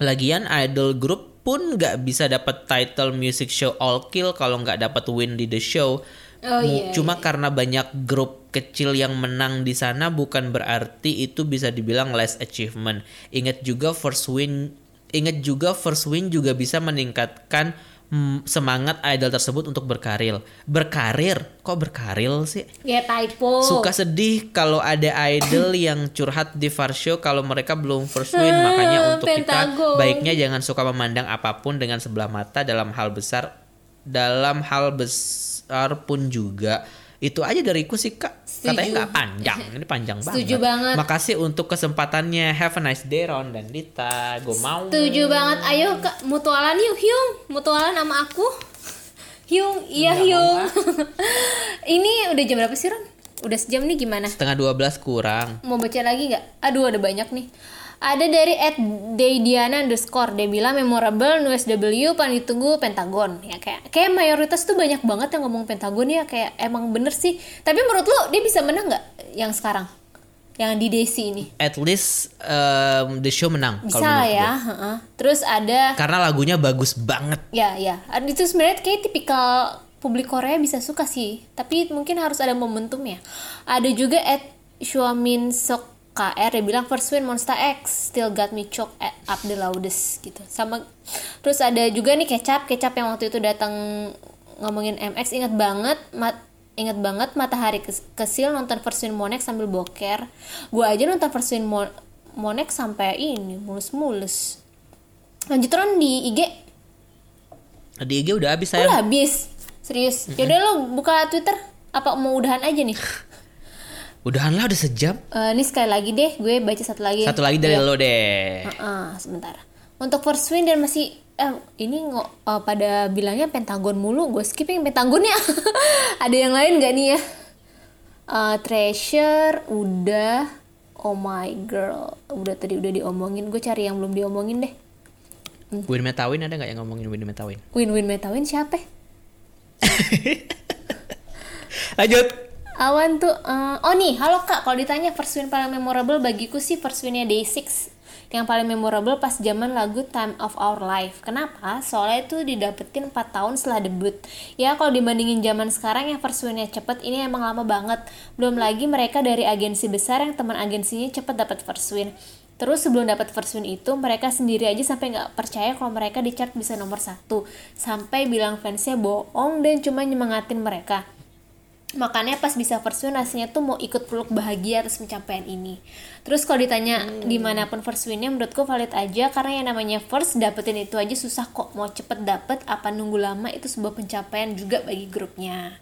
Lagian idol group pun nggak bisa dapat title music show all kill kalau nggak dapat win di the show. Oh, iya, Cuma karena banyak grup kecil yang menang di sana bukan berarti itu bisa dibilang less achievement. Ingat juga first win, ingat juga first win juga bisa meningkatkan mm, semangat idol tersebut untuk berkarir. Berkarir, kok berkarir sih? ya typo. Suka sedih kalau ada idol yang curhat di first show kalau mereka belum first win. Makanya untuk Pentagon. kita baiknya jangan suka memandang apa pun dengan sebelah mata dalam hal besar dalam hal besar pun juga. Itu aja dariku sih kak. Setuju. Katanya nggak panjang, ini panjang Setuju banget. banget. Makasih untuk kesempatannya. Have a nice day Ron dan Dita. Gue mau. Setuju banget. Ayo Kak, mutualan yuk Hyung. Mutualan sama aku. Hyung, iya Hyung. Ini udah jam berapa sih Ron? Udah sejam nih gimana? Setengah 12 kurang. Mau baca lagi nggak? Aduh ada banyak nih. Ada dari at Daydiana underscore Dia bilang memorable NUSW paling ditunggu Pentagon ya kayak kayak mayoritas tuh banyak banget yang ngomong Pentagon ya kayak emang bener sih tapi menurut lo dia bisa menang nggak yang sekarang yang di Desi ini At least um, the show menang. bisa lah ya gue. heeh. terus ada Karena lagunya bagus banget. Ya, ya. Itu sebenarnya kayak tipikal publik Korea bisa suka sih. Tapi mungkin harus ada momentum ya. Ada juga at Xuamin Sok KR dia bilang first win Monster X still got me choke at up the loudest gitu. Sama terus ada juga nih kecap, kecap yang waktu itu datang ngomongin MX ingat banget mat ingat banget matahari kesil nonton first win Monex sambil boker. Gua aja nonton first win Mo- Monex sampai ini mulus-mulus. Lanjut Ron di IG Di IG udah habis Udah saya. habis. Serius. Yaudah lo buka Twitter. Apa mau udahan aja nih? Udahan lah udah sejam. Eh, ini sekali lagi deh, gue baca satu lagi. Satu lagi dari Iya. lo deh. Heeh, sebentar. Untuk first win dan masih eh ini nggak eh, pada bilangnya Pentagon mulu, gue skipping Pentagon ya. Ada yang lain gak nih ya? Eh, treasure udah. Oh my girl, udah tadi udah diomongin. Gue cari yang belum diomongin deh. Win Metawin ada nggak yang ngomongin Win Metawin? Win-win metawin siapa? Lanjut. Awan tuh, eh, oh nih, halo kak, kalau ditanya first win paling memorable bagiku sih first winnya Day6 Yang paling memorable pas zaman lagu Time of Our Life. Kenapa? Soalnya itu didapetin 4 tahun setelah debut. Ya kalau dibandingin zaman sekarang yang first winnya cepet, ini emang lama banget. Belum lagi mereka dari agensi besar yang teman agensinya cepet dapat first win. Terus sebelum dapat first win itu mereka sendiri aja sampai nggak percaya kalau mereka di chart bisa nomor satu. Sampai bilang fansnya bohong dan cuma nyemangatin mereka makanya pas bisa first win rasanya tuh mau ikut peluk bahagia atas pencapaian ini. Terus kalau ditanya di mana pun first winnya menurutku valid aja. Karena yang namanya first dapetin itu aja susah kok. Mau cepet dapet apa nunggu lama itu sebuah pencapaian juga bagi grupnya.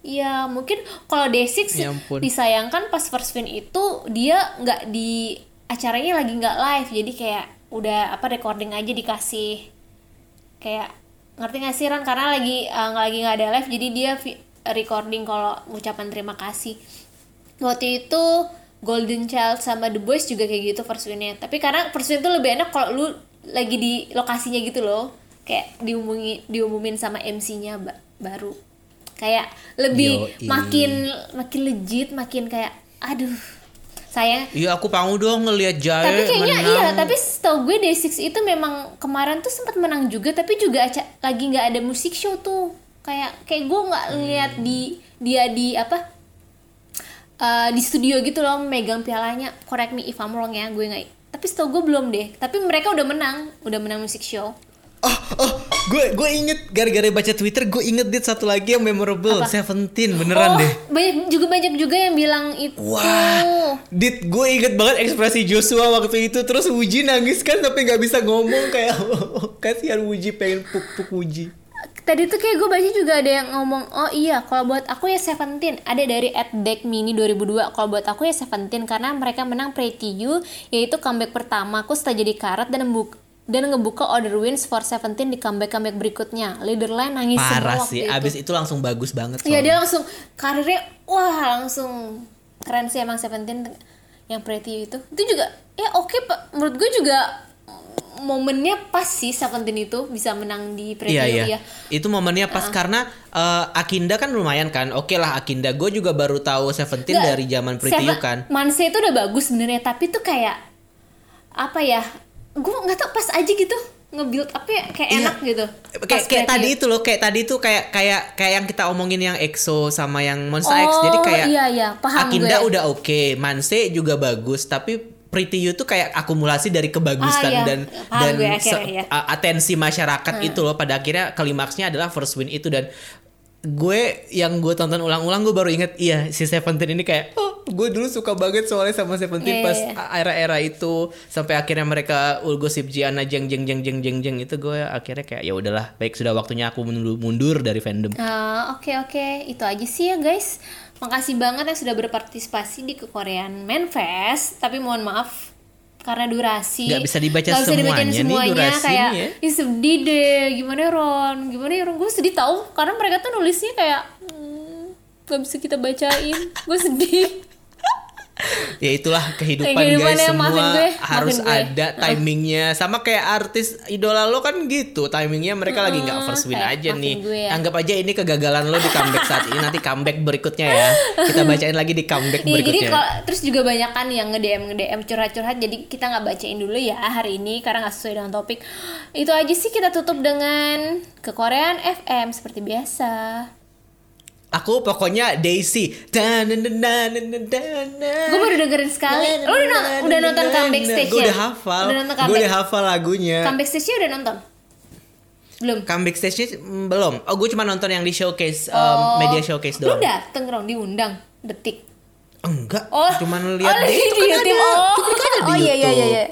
Ya mungkin kalau D6 Ya ampun. disayangkan pas first win itu dia nggak di acaranya lagi nggak live. Jadi kayak udah apa recording aja dikasih. Kayak ngerti gak sih Ron karena lagi nggak lagi nggak ada live jadi dia recording kalau ucapan terima kasih. Waktu itu Golden Child sama The Boys juga kayak gitu first winnya. Tapi karena win tuh lebih enak kalau lu lagi di lokasinya gitu loh. Kayak diumumin diumumin sama MC-nya ba- baru. Kayak lebih Yoi. makin makin legit makin kayak aduh sayang Iya aku pangu dong ngelihat Jae tapi kayaknya menang. iya tapi setahu gue Day6 itu memang kemarin tuh sempat menang juga tapi juga aca- lagi nggak ada musik show tuh kayak kayak gue nggak lihat di dia di apa eh, di studio gitu loh megang pialanya. Correct me if I'm wrong ya, gue nggak. Tapi setahu gue belum deh. Tapi mereka udah menang, udah menang music show. Oh, oh, gue gue inget gara-gara baca Twitter, gue inget dit satu lagi yang memorable, Apa? Seventeen beneran oh, deh. banyak juga banyak juga yang bilang itu. Wah, dit gue inget banget ekspresi Joshua waktu itu, terus Wuji nangis kan tapi nggak bisa ngomong kayak kasihan Wuji pengen puk-puk Wuji. Tadi tuh kayak gue baca juga ada yang ngomong, oh iya kalau buat aku ya Seventeen. Ada dari at Deck Mini 2002. Kalau buat aku ya Seventeen karena mereka menang Pretty You, yaitu comeback pertama aku setelah jadi karat dan membuka dan ngebuka order wins for Seventeen di comeback-comeback berikutnya. Leaderline nangis semua Parah sih, itu. abis itu langsung bagus banget. Iya dia langsung karirnya wah langsung keren sih emang Seventeen yang Pretty You itu. Itu juga ya oke pak menurut gue juga momennya pas sih Seventeen itu bisa menang di Pretty Iya iya. ya. Itu momennya pas karena eh, Akinda kan lumayan kan. Oke lah Akinda. Gue juga baru tahu Seventeen Nggak, dari zaman Pretty You kan. Manse itu udah bagus sebenarnya, tapi tuh kayak apa ya? Gue nggak tau pas aja gitu nge-build apa ya kayak Iya. enak gitu. Kayak, kayak tadi itu loh, kayak tadi itu kayak kayak kayak yang kita omongin yang EXO sama yang Monster X. Jadi Oh, kayak iya, iya. Paham Akinda gue. udah oke, Manse juga bagus, tapi Pretty You tuh kayak akumulasi dari kebagusan Ah, iya. dan Paham dan gue akhirnya, se- iya. a- atensi masyarakat itu loh. Pada akhirnya klimaksnya adalah first win itu. Dan gue yang gue tonton ulang-ulang gue baru inget iya si Seventeen ini kayak oh gue dulu suka banget soalnya sama Seventeen Iya, pas iya, era-era itu. Sampai akhirnya mereka ulgosip Jiana jeng jeng jeng jeng jeng jeng itu gue akhirnya kayak ya udahlah baik sudah waktunya aku mundur, mundur dari fandom. Ah, Oke oke, itu aja sih ya guys. Makasih banget yang sudah berpartisipasi di kekoreaan Manfest. Tapi mohon maaf karena durasi. Nggak bisa dibaca Nggak bisa semuanya nih, durasi kayak ya. "Ih, sedih deh. Gimana ya Ron? Gimana ya Ron? Gue sedih tahu karena mereka tuh nulisnya kayak hmm, gak bisa kita bacain. Gue sedih ya itulah kehidupan, Kehidupan guys semua gue, harus gue. ada timingnya. Sama kayak artis idola lo kan gitu timingnya mereka lagi nggak first win aja nih. gue ya. anggap aja ini kegagalan lo di comeback saat ini nanti comeback berikutnya ya. Kita bacain lagi di comeback Iya, jadi berikutnya. kalau terus juga banyak kan yang nge DM nge DM curhat curhat jadi kita nggak bacain dulu ya hari ini karena nggak sesuai dengan topik. Itu aja sih kita tutup dengan kekoreaan FM seperti biasa aku pokoknya Daisy dan gue baru dengerin sekali lo udah, no- udah nonton comeback stage gue udah hafal udah nonton gue udah hafal lagunya comeback stage nya udah nonton belum comeback stage-nya mm, belum oh gue cuma nonton yang di showcase um, Oh. media showcase lu doang dateng Ron diundang detik enggak Oh, cuman oh, lihat itu di kan YouTube. ada. Oh, Itu kan ada di oh iya iya iya. YouTube. iya.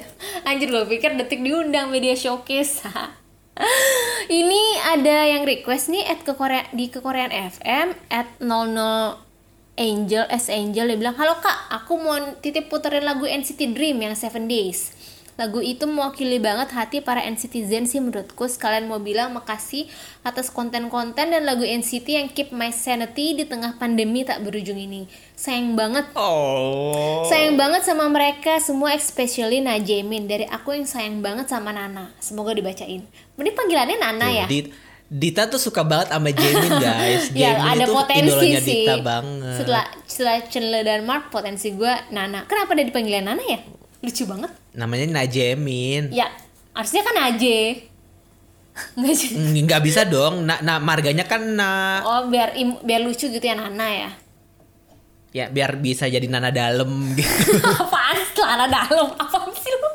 Anjir gue pikir detik diundang media showcase. Ini ada yang request nih at ke Korea di ke Korean FM at 00 Angel S Angel dia bilang halo kak aku mau titip puterin lagu NCT Dream yang Seven Days. Lagu itu mewakili banget hati para NCTzen sih menurutku. Sekalian mau bilang makasih atas konten-konten dan lagu NCT yang keep my sanity di tengah pandemi tak berujung ini. Sayang banget. Oh. Sayang banget sama mereka semua especially Najemin Dari aku yang sayang banget sama Nana. Semoga dibacain Ini panggilannya Nana ya? Dit- Dita tuh suka banget sama Jamin guys. ya Jamin ada itu potensi idolanya sih Dita banget. Setelah, setelah Chandler dan Mark Potensi gue Nana Kenapa dia dipanggilnya Nana ya? Lucu banget Namanya Najemin. Ya harusnya kan Aje Nggak sih Mm, Nggak bisa dong. Nah, nah marganya kan na Oh biar im- biar lucu gitu ya Nana ya ya biar bisa jadi nana dalam gitu. Apaan celana dalam? Apaan sih lu?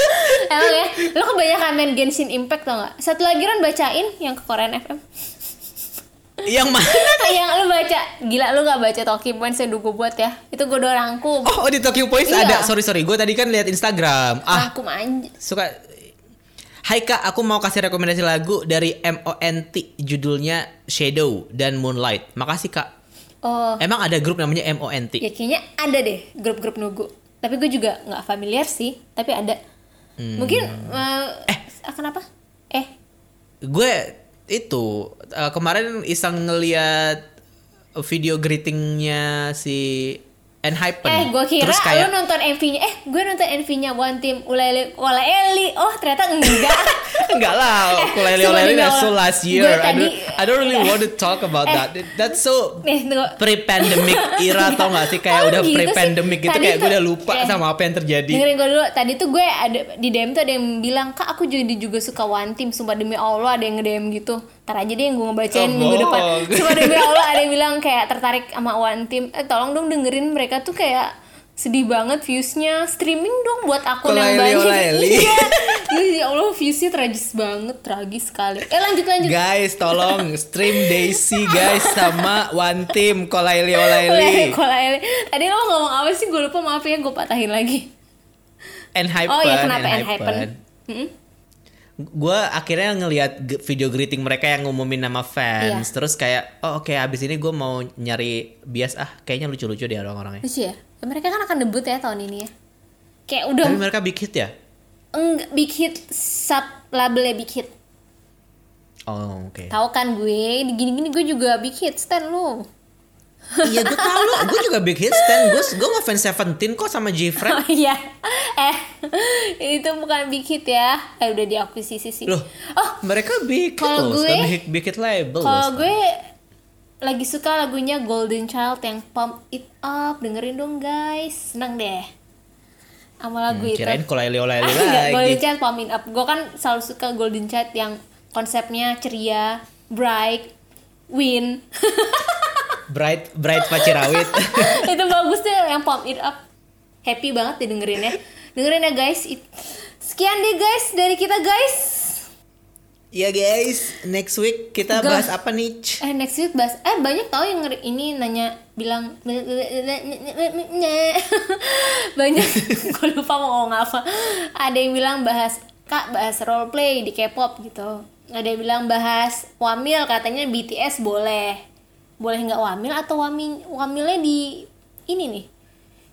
Emang ya, lu kebanyakan main Genshin Impact tau gak? Satu lagi Ron bacain yang ke Korean FM Yang mana? yang lu baca gila lu gak baca talking points yang gue buat ya itu gue udah rangkum Oh, di Tokyo Points Iya. ada. Sorry sorry, gue tadi kan lihat Instagram. Ah, rangkum aja suka. Hai kak, aku mau kasih rekomendasi lagu dari MONT judulnya Shadow dan Moonlight. Makasih kak. oh Emang ada grup namanya MONT? ya kayaknya ada deh grup-grup nugu tapi gue juga nggak familiar sih tapi ada Hmm. mungkin eh akan apa eh. Gue itu uh, kemarin iseng ngeliat video greetingnya si Enhypen eh gue kira terus kayak lu nonton MV-nya eh gue nonton MV-nya One Team Ulele Eli oh ternyata enggak Enggak lah, Sumpah ukulele demi that's so last year. I tadi- don't, I don't really want to talk about Eh. that. That's so tunggu. pre-pandemic era tau gak sih kayak Oh, udah gitu pre-pandemic gitu kayak gue udah lupa eh, sama apa yang terjadi. Dengerin gue dulu, tadi tuh gue ada di DM tuh ada yang bilang, Kak aku jadi juga suka One Team, sumpah demi Allah ada yang nge-DM gitu Ntar aja deh yang gue ngebacain Oh, minggu depan. Sumpah demi Allah ada yang bilang kayak tertarik sama One Team Eh tolong dong dengerin mereka tuh kayak sedih banget viewsnya Streaming dong buat akun yang banyak olaeli. Iya, Iya, ya Allah viewsnya tragis banget, tragis sekali Eh lanjut lanjut Guys, tolong stream Daisy guys sama One Team Kolaili Olaili olaeli. Tadi lo ngomong apa sih? Gue lupa maaf ya, gue patahin lagi and hypen. Oh iya kenapa and and hypen? Hmm? Gue akhirnya ngelihat ge- video greeting mereka yang ngumumin nama fans, Iya. terus kayak oh oke abis ini gue mau nyari bias ah kayaknya lucu-lucu deh orang-orangnya. Lucu ya? Mereka kan akan debut ya tahun ini ya. Kayak udah Tapi mereka big hit ya? enggak big hit sub labelnya big hit. Oh oke. Tahu kan gue, di gini-gini gue juga big hit stand lu. Iya gue tau lo, gue juga big hit stand. Gue gue ngefans Seventeen kok sama J-Friend. Oh iya. Eh, itu bukan big hit ya. Eh udah diakuisisi sih. Loh, Oh, mereka big hit Kalau loh, gue- big, big hit label. kalau gue lagi suka lagunya Golden Child yang Pump It Up. Dengerin dong guys. Senang deh. Sama lagu Hmm, itu. kirain Kolaili Olaili Ah, enggak, Golden lagi. Child Pump It Up. Gue kan selalu suka Golden Child yang konsepnya ceria, bright, win. Bright Bright Pacirawit. itu bagus deh yang Pump It Up. Happy banget didengerin ya. Dengerin ya guys. It- Sekian deh guys dari kita guys. Ya guys, next week kita Enggak. bahas apa nih? Eh next week bahas eh banyak tau yang ngeri- ini nanya bilang banyak gue lupa mau ngomong apa ada yang bilang bahas kak bahas role play di K-pop gitu ada yang bilang bahas wamil katanya BTS boleh boleh nggak wamil atau wamil wamilnya di ini nih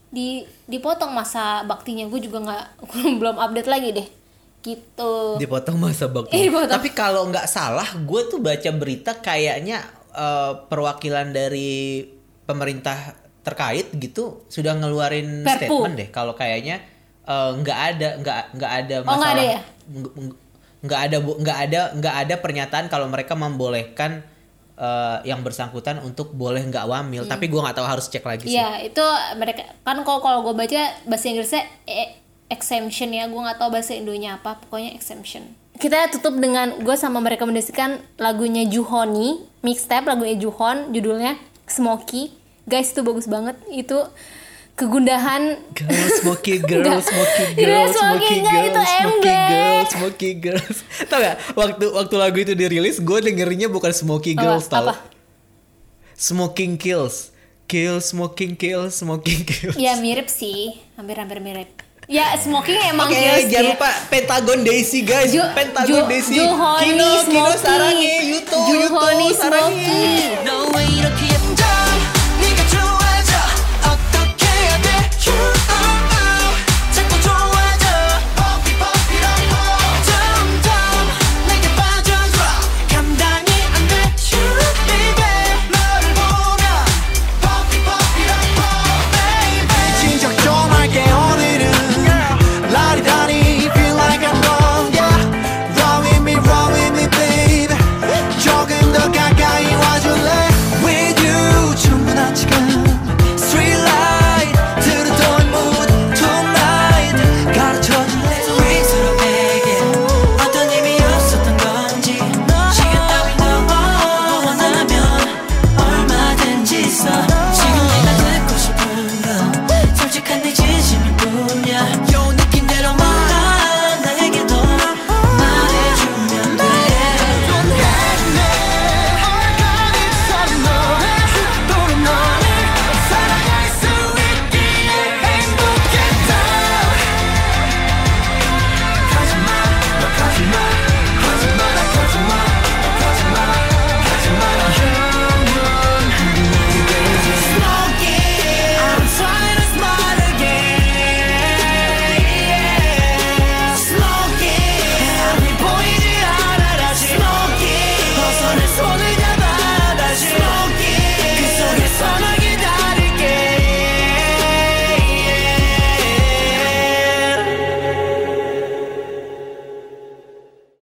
di dipotong masa baktinya gue juga nggak belum update lagi deh gitu Dipotong masa bakti. Eh, dipotong. Tapi kalau nggak salah, gue tuh baca berita kayaknya eh, perwakilan dari pemerintah terkait gitu sudah ngeluarin Perpu. statement deh. Kalau kayaknya eh, nggak ada nggak nggak ada Oh, nggak masalah. ada ya? Nggak- nggak ada bu- nggak ada nggak ada pernyataan kalau mereka membolehkan eh, yang bersangkutan untuk boleh nggak wamil. Tapi gue nggak tahu harus cek lagi sih. Iya itu mereka kan kalau kalau gue baca bahasa Inggrisnya e- exemption ya gue nggak tahu bahasa Indonya apa pokoknya exemption. Kita tutup dengan gue sama mereka mendeskripsikan lagunya Juhoni mixtape lagunya Juhon judulnya Smoky guys itu bagus banget itu kegundahan Girl, smoky girl, Enggak. smoky Gila, girl, smoky smoky enggak, girl, itu smoky embek. girl, smoky girls. Tau gak? Waktu waktu lagu itu dirilis, gue dengerinnya bukan smoky girls, tau? Smoking kills, kill, smoking kill, smoking kills. ya mirip sih hampir-hampir mirip ya smoking emang Oke, kills jangan dia. lupa Pentagon Daisy guys. Ju- Pentagon Ju- Daisy. Juhoni Kino, Kino sarangi, Yuto, Yuto Juhoni sarangi. Smoky. No way